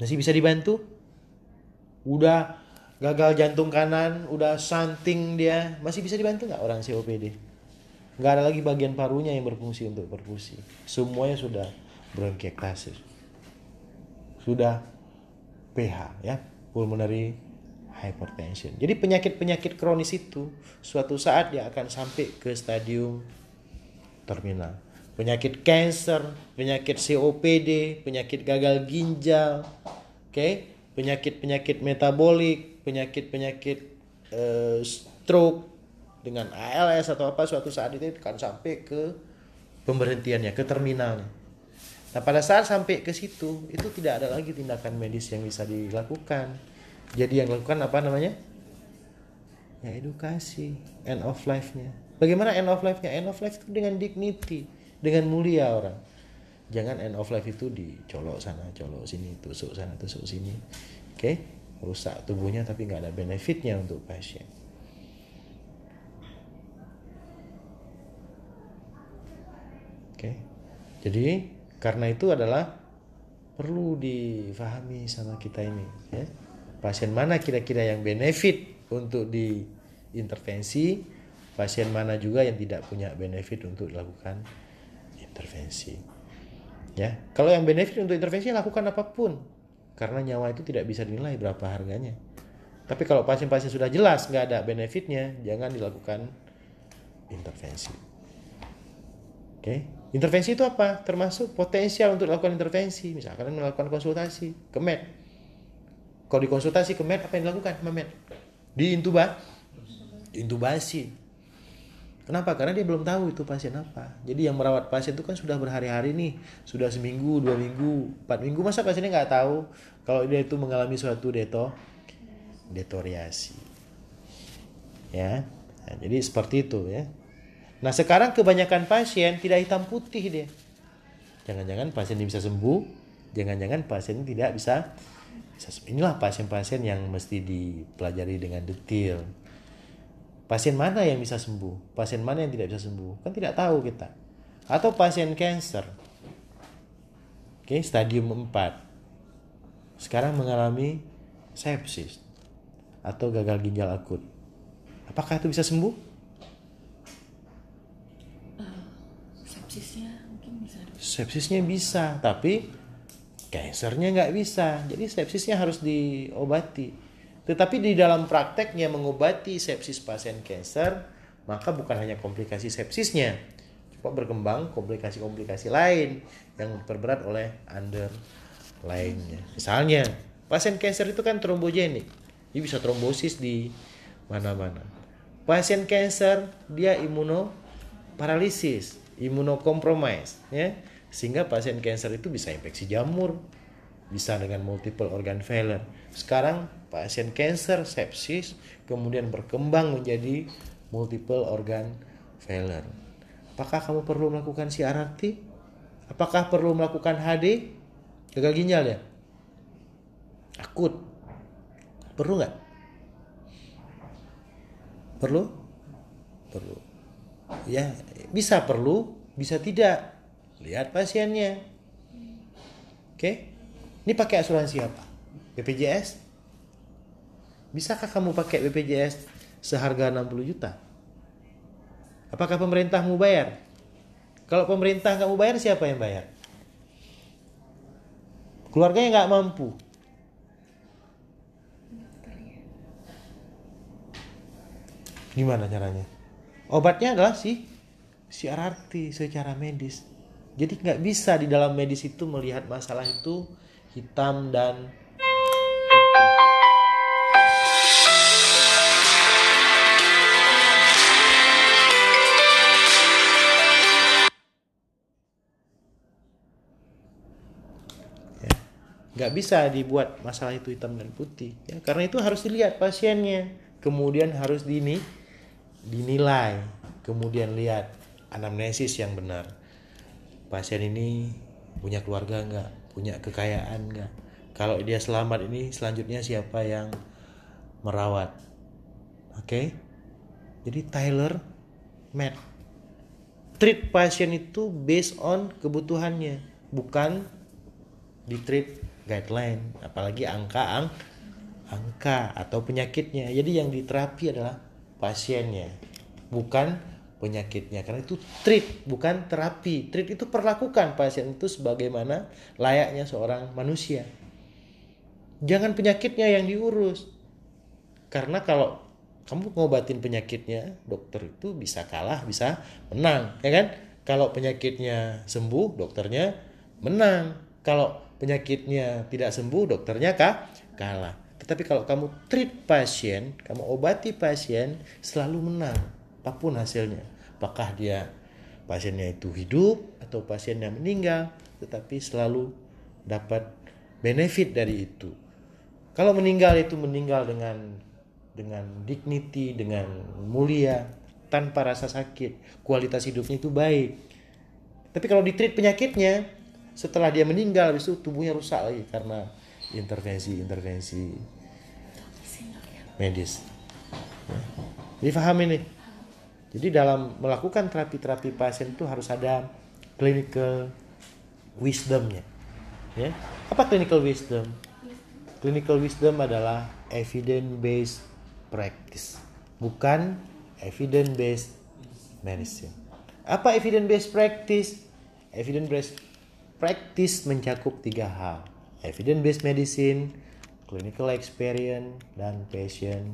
Masih bisa dibantu? Udah gagal jantung kanan, udah santing dia, masih bisa dibantu nggak orang COPD? Nggak ada lagi bagian parunya yang berfungsi untuk perfusi. Semuanya sudah bronkiektasis. Sudah PH ya, pulmonary hypertension. Jadi penyakit-penyakit kronis itu suatu saat dia akan sampai ke stadium terminal. Penyakit cancer, penyakit COPD, penyakit gagal ginjal, oke, okay? penyakit-penyakit metabolik, penyakit-penyakit uh, stroke dengan ALS atau apa suatu saat itu akan sampai ke pemberhentiannya, ke terminalnya. Nah pada saat sampai ke situ itu tidak ada lagi tindakan medis yang bisa dilakukan. Jadi yang dilakukan apa namanya? Ya edukasi, end of life-nya. Bagaimana end of life-nya? End of life itu dengan dignity, dengan mulia orang. Jangan end of life itu dicolok sana, colok sini, tusuk sana, tusuk sini. Oke, okay? rusak tubuhnya tapi nggak ada benefitnya untuk pasien. Oke, okay? jadi karena itu adalah perlu difahami sama kita ini ya. Pasien mana kira-kira yang benefit untuk diintervensi, pasien mana juga yang tidak punya benefit untuk dilakukan intervensi. Ya, kalau yang benefit untuk intervensi lakukan apa pun karena nyawa itu tidak bisa dinilai berapa harganya. Tapi kalau pasien-pasien sudah jelas nggak ada benefitnya, jangan dilakukan intervensi. Oke. Okay? Intervensi itu apa? Termasuk potensial untuk dilakukan intervensi. Misalkan melakukan konsultasi ke med. Kalau dikonsultasi ke med, apa yang dilakukan sama med? Diintuba, intubasi. Kenapa? Karena dia belum tahu itu pasien apa. Jadi yang merawat pasien itu kan sudah berhari-hari nih, sudah seminggu, dua minggu, empat minggu. Masa pasiennya nggak tahu kalau dia itu mengalami suatu deto, detoriasi. Ya, nah, jadi seperti itu ya. Nah sekarang kebanyakan pasien tidak hitam putih dia. Jangan-jangan pasien ini bisa sembuh, jangan-jangan pasien ini tidak bisa, bisa inilah pasien-pasien yang mesti dipelajari dengan detail. Pasien mana yang bisa sembuh, pasien mana yang tidak bisa sembuh, kan tidak tahu kita. Atau pasien cancer, oke okay, stadium 4, sekarang mengalami sepsis atau gagal ginjal akut. Apakah itu bisa sembuh? Sepsisnya bisa tapi kansernya nggak bisa. Jadi sepsisnya harus diobati. Tetapi di dalam prakteknya mengobati sepsis pasien kanker maka bukan hanya komplikasi sepsisnya cuma berkembang komplikasi-komplikasi lain yang diperberat oleh under lainnya. Misalnya pasien kanker itu kan trombogenik. Dia bisa trombosis di mana-mana. Pasien kanker dia imunoparalisis imunokompromis ya. Sehingga pasien kanker itu bisa infeksi jamur bisa dengan multiple organ failure sekarang pasien kanker sepsis kemudian berkembang menjadi multiple organ failure apakah kamu perlu melakukan CRRT apakah perlu melakukan HD gagal ginjal ya? Akut. Perlu nggak? Perlu? Perlu. Ya bisa perlu bisa tidak lihat pasiennya oke Ini pakai asuransi apa? BPJS? Bisakah kamu pakai BPJS seharga 60 juta? Apakah pemerintah mau bayar? Kalau pemerintah nggak mau bayar, siapa yang bayar? Keluarganya nggak mampu. Gimana caranya? Obatnya adalah si CRRT secara medis. Jadi nggak bisa di dalam medis itu melihat masalah itu hitam dan Ya. nggak bisa dibuat masalah itu hitam dan putih. Ya karena itu harus dilihat pasiennya. Kemudian harus dini dinilai. Kemudian lihat anamnesis yang benar. Pasien ini punya keluarga nggak? Punya kekayaan nggak? Kalau dia selamat ini selanjutnya siapa yang merawat? Oke? Jadi Tyler Matt. Treat pasien itu based on kebutuhannya bukan di treat guideline apalagi angka ang angka atau penyakitnya. Jadi yang diterapi adalah pasiennya bukan penyakitnya. Karena itu treat bukan terapi. Treat itu perlakukan pasien itu sebagaimana layaknya seorang manusia. Jangan penyakitnya yang diurus. Karena kalau kamu ngobatin penyakitnya dokter itu bisa kalah bisa menang ya kan? Kalau penyakitnya sembuh dokternya menang. Kalau penyakitnya tidak sembuh dokternya kah kalah. Tetapi kalau kamu treat pasien kamu obati pasien selalu menang. Apa pun hasilnya apakah dia pasiennya itu hidup atau pasiennya meninggal tetapi selalu dapat benefit dari itu kalau meninggal itu meninggal dengan dengan dignity dengan mulia tanpa rasa sakit kualitas hidupnya itu baik tapi kalau ditreat penyakitnya setelah dia meninggal habis itu tubuhnya rusak lagi karena intervensi-intervensi medis. Ya. Jadi paham ini. Jadi dalam melakukan terapi-terapi pasien itu harus ada clinical wisdomnya. Ya. Apa clinical wisdom? Clinical wisdom adalah evidence based practice, bukan evidence based medicine. Apa evidence based practice? Evidence based practice mencakup tiga hal. Evidence based medicine, clinical experience, dan patient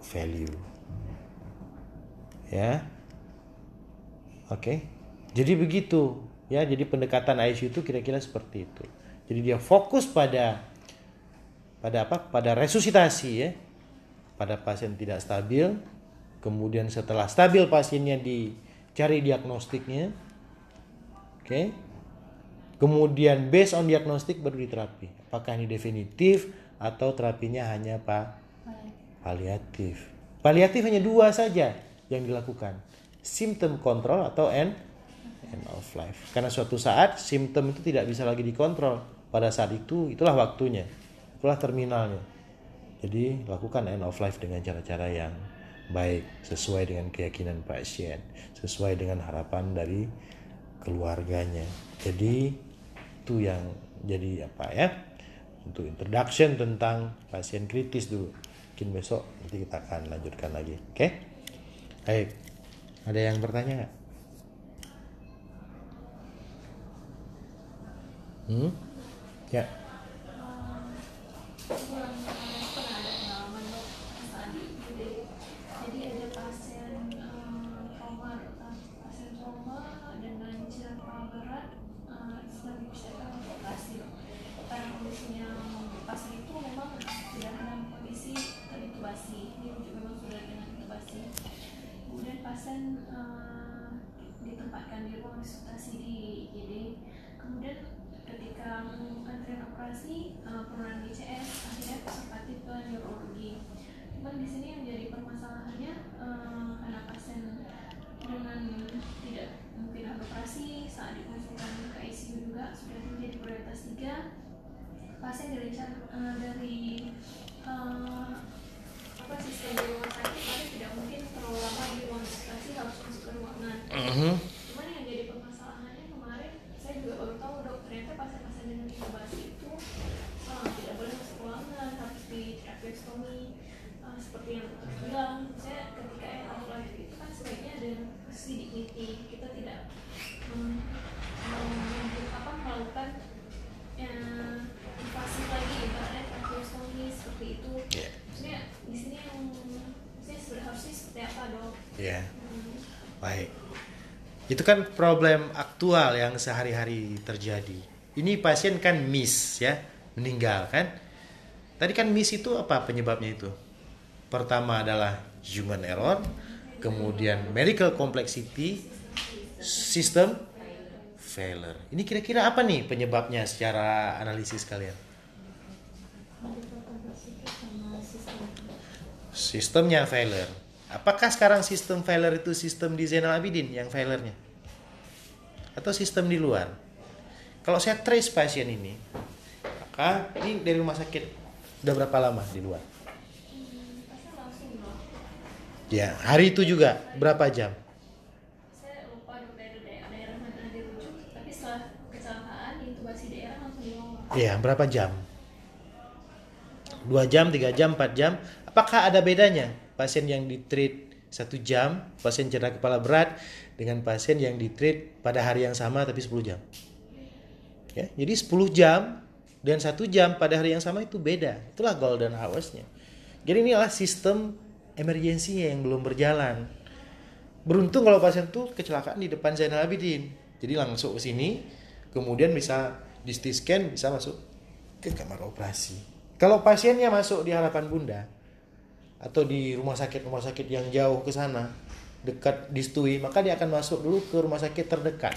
value. Ya. Oke. Jadi begitu. Ya, jadi pendekatan ICU itu kira-kira seperti itu. Jadi dia fokus pada pada apa? Pada resusitasi ya. Pada pasien tidak stabil. Kemudian setelah stabil pasiennya dicari diagnostiknya. Oke. Kemudian based on diagnostik baru diterapi. Apakah ini definitif atau terapinya hanya pak paliatif. Paliatif hanya dua saja yang dilakukan. Symptom control atau end end of life. Karena suatu saat simptom itu tidak bisa lagi dikontrol. Pada saat itu itulah waktunya. Itulah terminalnya. Jadi lakukan end of life dengan cara-cara yang baik sesuai dengan keyakinan pasien, sesuai dengan harapan dari keluarganya. Jadi itu yang jadi apa ya untuk introduction tentang pasien kritis dulu mungkin besok nanti kita akan lanjutkan lagi oke okay? Baik. Ada yang bertanya nggak? Hmm? Ya operasi eh, penurunan ICS akhirnya konservatif ke neurologi. Cuman di sini yang jadi permasalahannya eh, karena pasien dengan tidak mungkin operasi saat dikonsultasi ke ICU juga sudah menjadi prioritas 3 pasien direncana eh, dari apa sistem rumah sakit tapi tidak mungkin terlalu lama di ruang konsultasi harus masuk ke ruangan. Mhm. yang bilang saya ketika yang kamu lahir itu kan sebaiknya ada sedikit kita tidak um, um, apa melakukan yang invasi lagi ibaratnya trakeostomi seperti itu iya. maksudnya di sini yang maksudnya sudah harusnya seperti apa dok ya hmm. baik itu kan problem aktual yang sehari-hari terjadi. Ini pasien kan miss ya, meninggal kan? Tadi kan miss itu apa penyebabnya itu? Pertama adalah human error, kemudian medical complexity, system failure. Ini kira-kira apa nih penyebabnya secara analisis kalian? Sistemnya failure. Apakah sekarang sistem failure itu sistem di Zainal Abidin yang failure-nya? Atau sistem di luar? Kalau saya trace pasien ini, maka ini dari rumah sakit udah berapa lama di luar? Ya, hari itu juga berapa jam? Saya lupa dong daerah daerah daerah mana dirujuk, tapi setelah kecelakaan intubasi daerah langsung dibawa. Iya, berapa jam? Dua jam, tiga jam, empat jam. Apakah ada bedanya pasien yang ditreat satu jam, pasien cedera kepala berat dengan pasien yang ditreat pada hari yang sama tapi 10 jam? Ya, jadi 10 jam dan satu jam pada hari yang sama itu beda. Itulah golden hours-nya. Jadi inilah sistem emergensinya yang belum berjalan. Beruntung kalau pasien tuh kecelakaan di depan Zainal Abidin. Jadi langsung ke sini, kemudian bisa di CT scan, bisa masuk ke kamar operasi. Kalau pasiennya masuk di harapan bunda atau di rumah sakit rumah sakit yang jauh ke sana dekat di Stui, maka dia akan masuk dulu ke rumah sakit terdekat.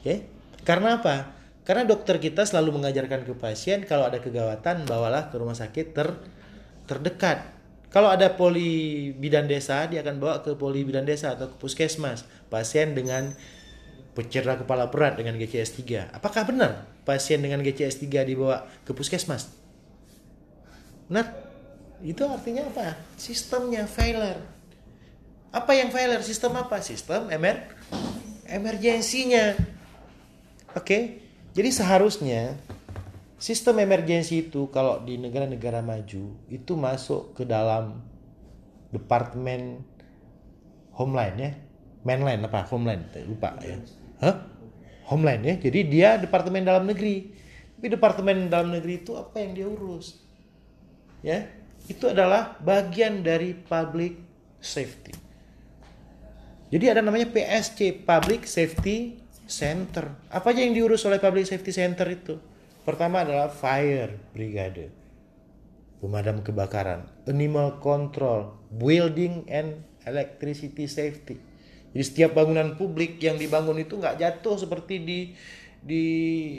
Oke? Karena apa? Karena dokter kita selalu mengajarkan ke pasien kalau ada kegawatan bawalah ke rumah sakit ter terdekat. Kalau ada poli bidan desa, dia akan bawa ke poli bidan desa atau ke puskesmas. Pasien dengan cedera kepala berat dengan GCS 3. Apakah benar pasien dengan GCS 3 dibawa ke puskesmas? Benar? Itu artinya apa? Sistemnya failure. Apa yang failure? Sistem apa? Sistem emer emergensinya. Oke. Jadi seharusnya sistem emergensi itu kalau di negara-negara maju itu masuk ke dalam departemen homeland ya. Mainland apa? Homeland, lupa ya. Hah? Homeland ya. Jadi dia departemen dalam negeri. Tapi departemen dalam negeri itu apa yang dia urus? Ya, itu adalah bagian dari public safety. Jadi ada namanya PSC, Public Safety Center. Apa aja yang diurus oleh Public Safety Center itu? Pertama adalah fire brigade, pemadam kebakaran, animal control, building and electricity safety. Jadi setiap bangunan publik yang dibangun itu nggak jatuh seperti di di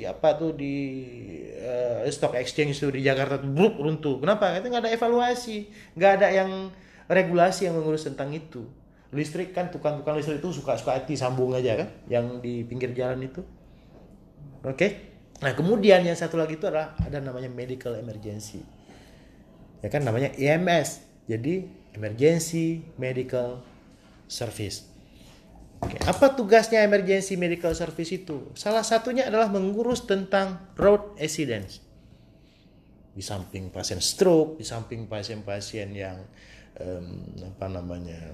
apa tuh di eh, stock exchange itu di Jakarta tuh bruk runtuh. Kenapa? Itu nggak ada evaluasi, nggak ada yang regulasi yang mengurus tentang itu. Listrik kan tukang-tukang listrik itu suka-suka hati sambung aja kan, yang di pinggir jalan itu. Oke. Nah kemudian yang satu lagi itu adalah ada namanya medical emergency. Ya kan namanya EMS. Jadi emergency medical service. Oke, apa tugasnya emergency medical service itu? Salah satunya adalah mengurus tentang road accidents. Di samping pasien stroke, di samping pasien-pasien yang em, apa namanya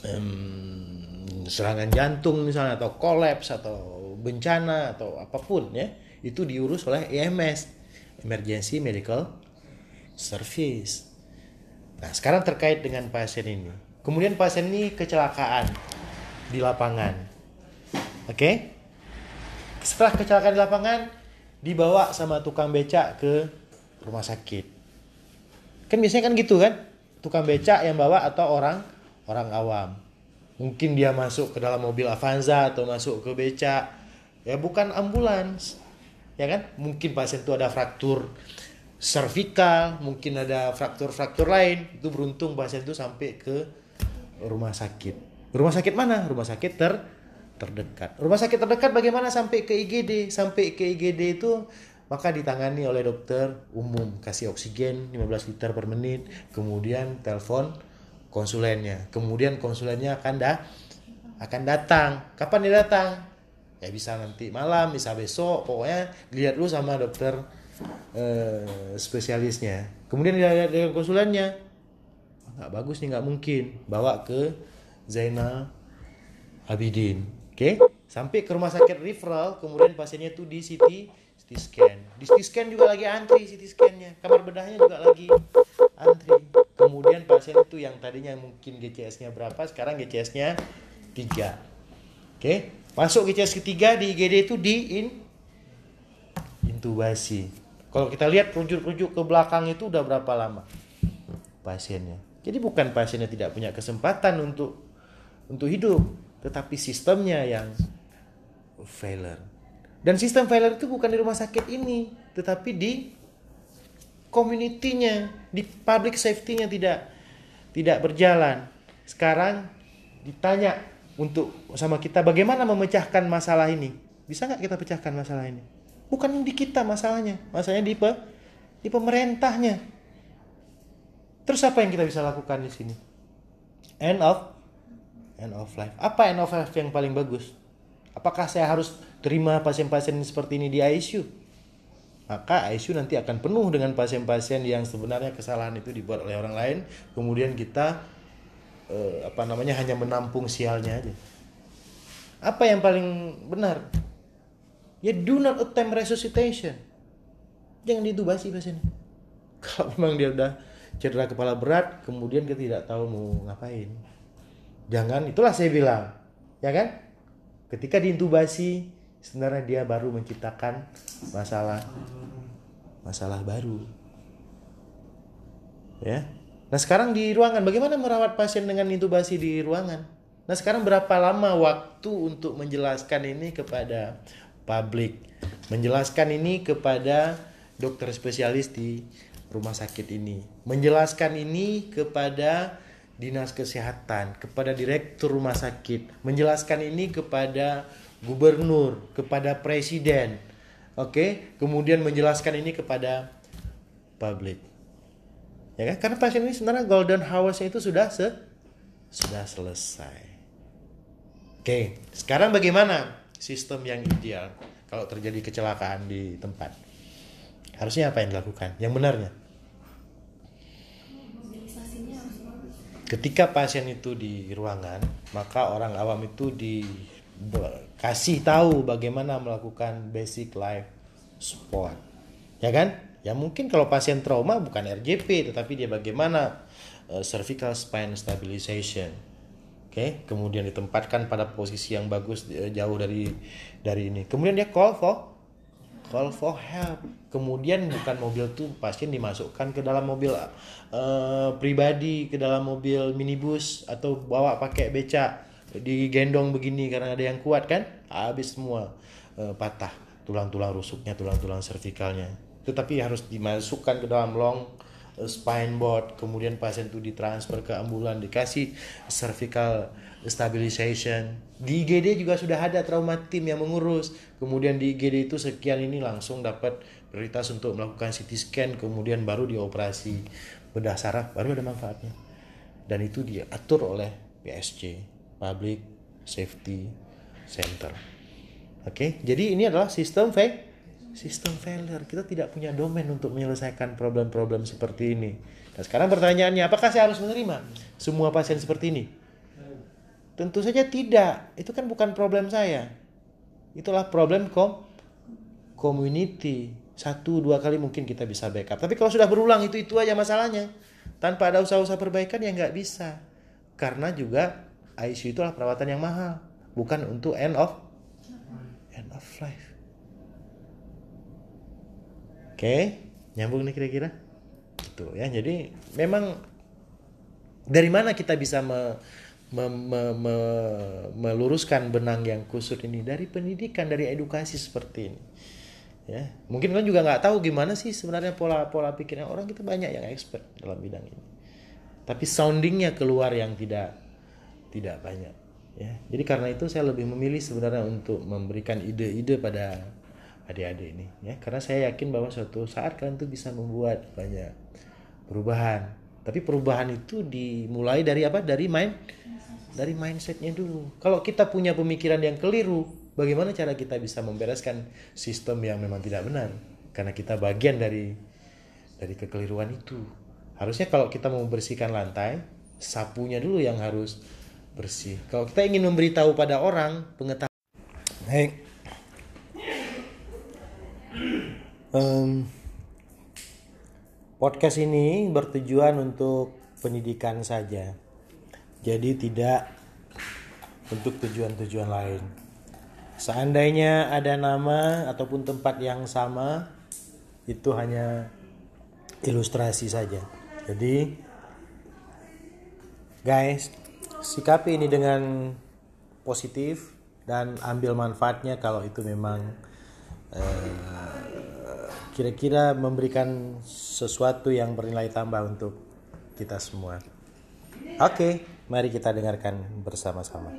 em, serangan jantung misalnya atau kolaps atau bencana atau apa pun ya, itu diurus oleh EMS, emergency medical service. Nah, sekarang terkait dengan pasien ini. Kemudian pasien ini kecelakaan di lapangan. Oke? Setelah kecelakaan di lapangan dibawa sama tukang becak ke rumah sakit. Kan biasanya kan gitu kan? Tukang becak yang bawa atau orang orang awam. Mungkin dia masuk ke dalam mobil Avanza atau masuk ke becak. Ya bukan ambulans. Ya kan? Mungkin pasien itu ada fraktur servikal, mungkin ada fraktur-fraktur lain. Itu beruntung pasien itu sampai ke rumah sakit. Rumah sakit mana? Rumah sakit ter terdekat. Rumah sakit terdekat bagaimana sampai ke IGD? Sampai ke IGD itu maka ditangani oleh dokter umum, kasih oksigen 15 liter per menit, kemudian telepon konsulennya. Kemudian konsulennya akan dah akan datang. Kapan dia datang? Ya bisa nanti malam, bisa besok, pokoknya dilihat dulu sama dokter eh, spesialisnya. Kemudian dia dengan konsulennya, nggak bagus nih nggak mungkin. Bawa ke Zainal Abidin. Oke? Sampai ke rumah sakit referral kemudian pasiennya tuh di CT CT scan. Di CT scan juga lagi antri CT scannya. Kamar bedahnya juga lagi antri. Kemudian pasien itu yang tadinya mungkin GCS-nya berapa sekarang GCS-nya 3 Oke, masuk ke ketiga di IGD itu di in, intubasi. Kalau kita lihat rujuk-rujuk ke belakang itu udah berapa lama pasiennya. Jadi bukan pasiennya tidak punya kesempatan untuk untuk hidup, tetapi sistemnya yang failure. Dan sistem failure itu bukan di rumah sakit ini, tetapi di community-nya, di public safety-nya tidak tidak berjalan. Sekarang ditanya untuk sama kita bagaimana memecahkan masalah ini. Bisa nggak kita pecahkan masalah ini? Bukan di kita masalahnya, masalahnya di pe, di pemerintahnya. Terus apa yang kita bisa lakukan di sini? End of end of life. Apa end of life yang paling bagus? Apakah saya harus terima pasien-pasien seperti ini di ICU? Maka ICU nanti akan penuh dengan pasien-pasien yang sebenarnya kesalahan itu dibuat oleh orang lain, kemudian kita eh, apa namanya hanya menampung sialnya aja. Apa yang paling benar? Ya do not attempt resuscitation. Jangan ditubasi pasiennya. Kalau memang dia udah cedera kepala berat, kemudian kita tidak tahu mau ngapain. Jangan, itulah saya bilang. Ya kan? Ketika diintubasi, sebenarnya dia baru menciptakan masalah masalah baru. Ya. Nah, sekarang di ruangan bagaimana merawat pasien dengan intubasi di ruangan? Nah, sekarang berapa lama waktu untuk menjelaskan ini kepada publik? Menjelaskan ini kepada dokter spesialis di rumah sakit ini. Menjelaskan ini kepada dinas kesehatan, kepada direktur rumah sakit, menjelaskan ini kepada gubernur, kepada presiden. Oke, kemudian menjelaskan ini kepada publik. Ya kan? Karena pasien ini sebenarnya golden hours itu sudah se sudah selesai. Oke, sekarang bagaimana sistem yang ideal kalau terjadi kecelakaan di tempat? Harusnya apa yang dilakukan? Yang benarnya? Ketika pasien itu di ruangan, maka orang awam itu dikasih tahu bagaimana melakukan basic life support. Ya kan? Ya mungkin kalau pasien trauma bukan RJP, tetapi dia bagaimana eh, cervical spine stabilization. Oke, kemudian ditempatkan pada posisi yang bagus eh, jauh dari dari ini. Kemudian dia call for call for help. Kemudian bukan mobil tuh pasien dimasukkan ke dalam mobil eh, pribadi, ke dalam mobil minibus atau bawa pakai becak digendong begini karena ada yang kuat kan? Habis semua eh, patah tulang-tulang rusuknya, tulang-tulang servikalnya. Tetapi harus dimasukkan ke dalam long eh, spine board, kemudian pasien itu ditransfer ke ambulan, dikasih cervical stabilization. Di IGD juga sudah ada trauma team yang mengurus. Kemudian di IGD itu sekian ini langsung dapat prioritas untuk melakukan CT scan, kemudian baru dioperasi bedah saraf, baru ada manfaatnya. Dan itu diatur oleh PSC, Public Safety Center. Oke, jadi ini adalah sistem fail sistem failure. Kita tidak punya domain untuk menyelesaikan problem-problem seperti ini. Nah, sekarang pertanyaannya, apakah saya harus menerima semua pasien seperti ini? Tentu saja tidak. Itu kan bukan problem saya. Itulah problem kom community. Satu dua kali mungkin kita bisa backup. Tapi kalau sudah berulang itu itu aja masalahnya. Tanpa ada usaha-usaha perbaikan ya nggak bisa. Karena juga ICU itu adalah perawatan yang mahal, bukan untuk end of end of life. Oke, nyambung nih kira-kira. Gitu ya. Jadi memang dari mana kita bisa me, me, me, me, meluruskan benang yang kusut ini dari pendidikan, dari edukasi seperti ini. Ya, mungkin kalian juga nggak tahu gimana sih sebenarnya pola-pola pikirnya orang kita banyak yang expert dalam bidang ini. Tapi soundingnya keluar yang tidak tidak banyak. Ya, jadi karena itu saya lebih memilih sebenarnya untuk memberikan ide-ide pada adik-adik ini ya. Karena saya yakin bahwa suatu saat kalian tuh bisa membuat banyak perubahan. Tapi perubahan itu dimulai dari apa? Dari mind dari mindsetnya dulu. Kalau kita punya pemikiran yang keliru bagaimana cara kita bisa membereskan sistem yang memang tidak benar? Karena kita bagian dari dari kekeliruan itu. Harusnya kalau kita mau membersihkan lantai sapunya dulu yang harus bersih. Kalau kita ingin memberitahu pada orang pengetahuan hey. Em, podcast ini bertujuan untuk pendidikan saja. Jadi tidak untuk tujuan-tujuan lain. Seandainya ada nama ataupun tempat yang sama, itu hanya ilustrasi saja. Jadi, guys, sikapi ini dengan positif dan ambil manfaatnya kalau itu memang eh, kira-kira memberikan sesuatu yang bernilai tambah untuk kita semua. Oke, mari kita dengarkan bersama-sama.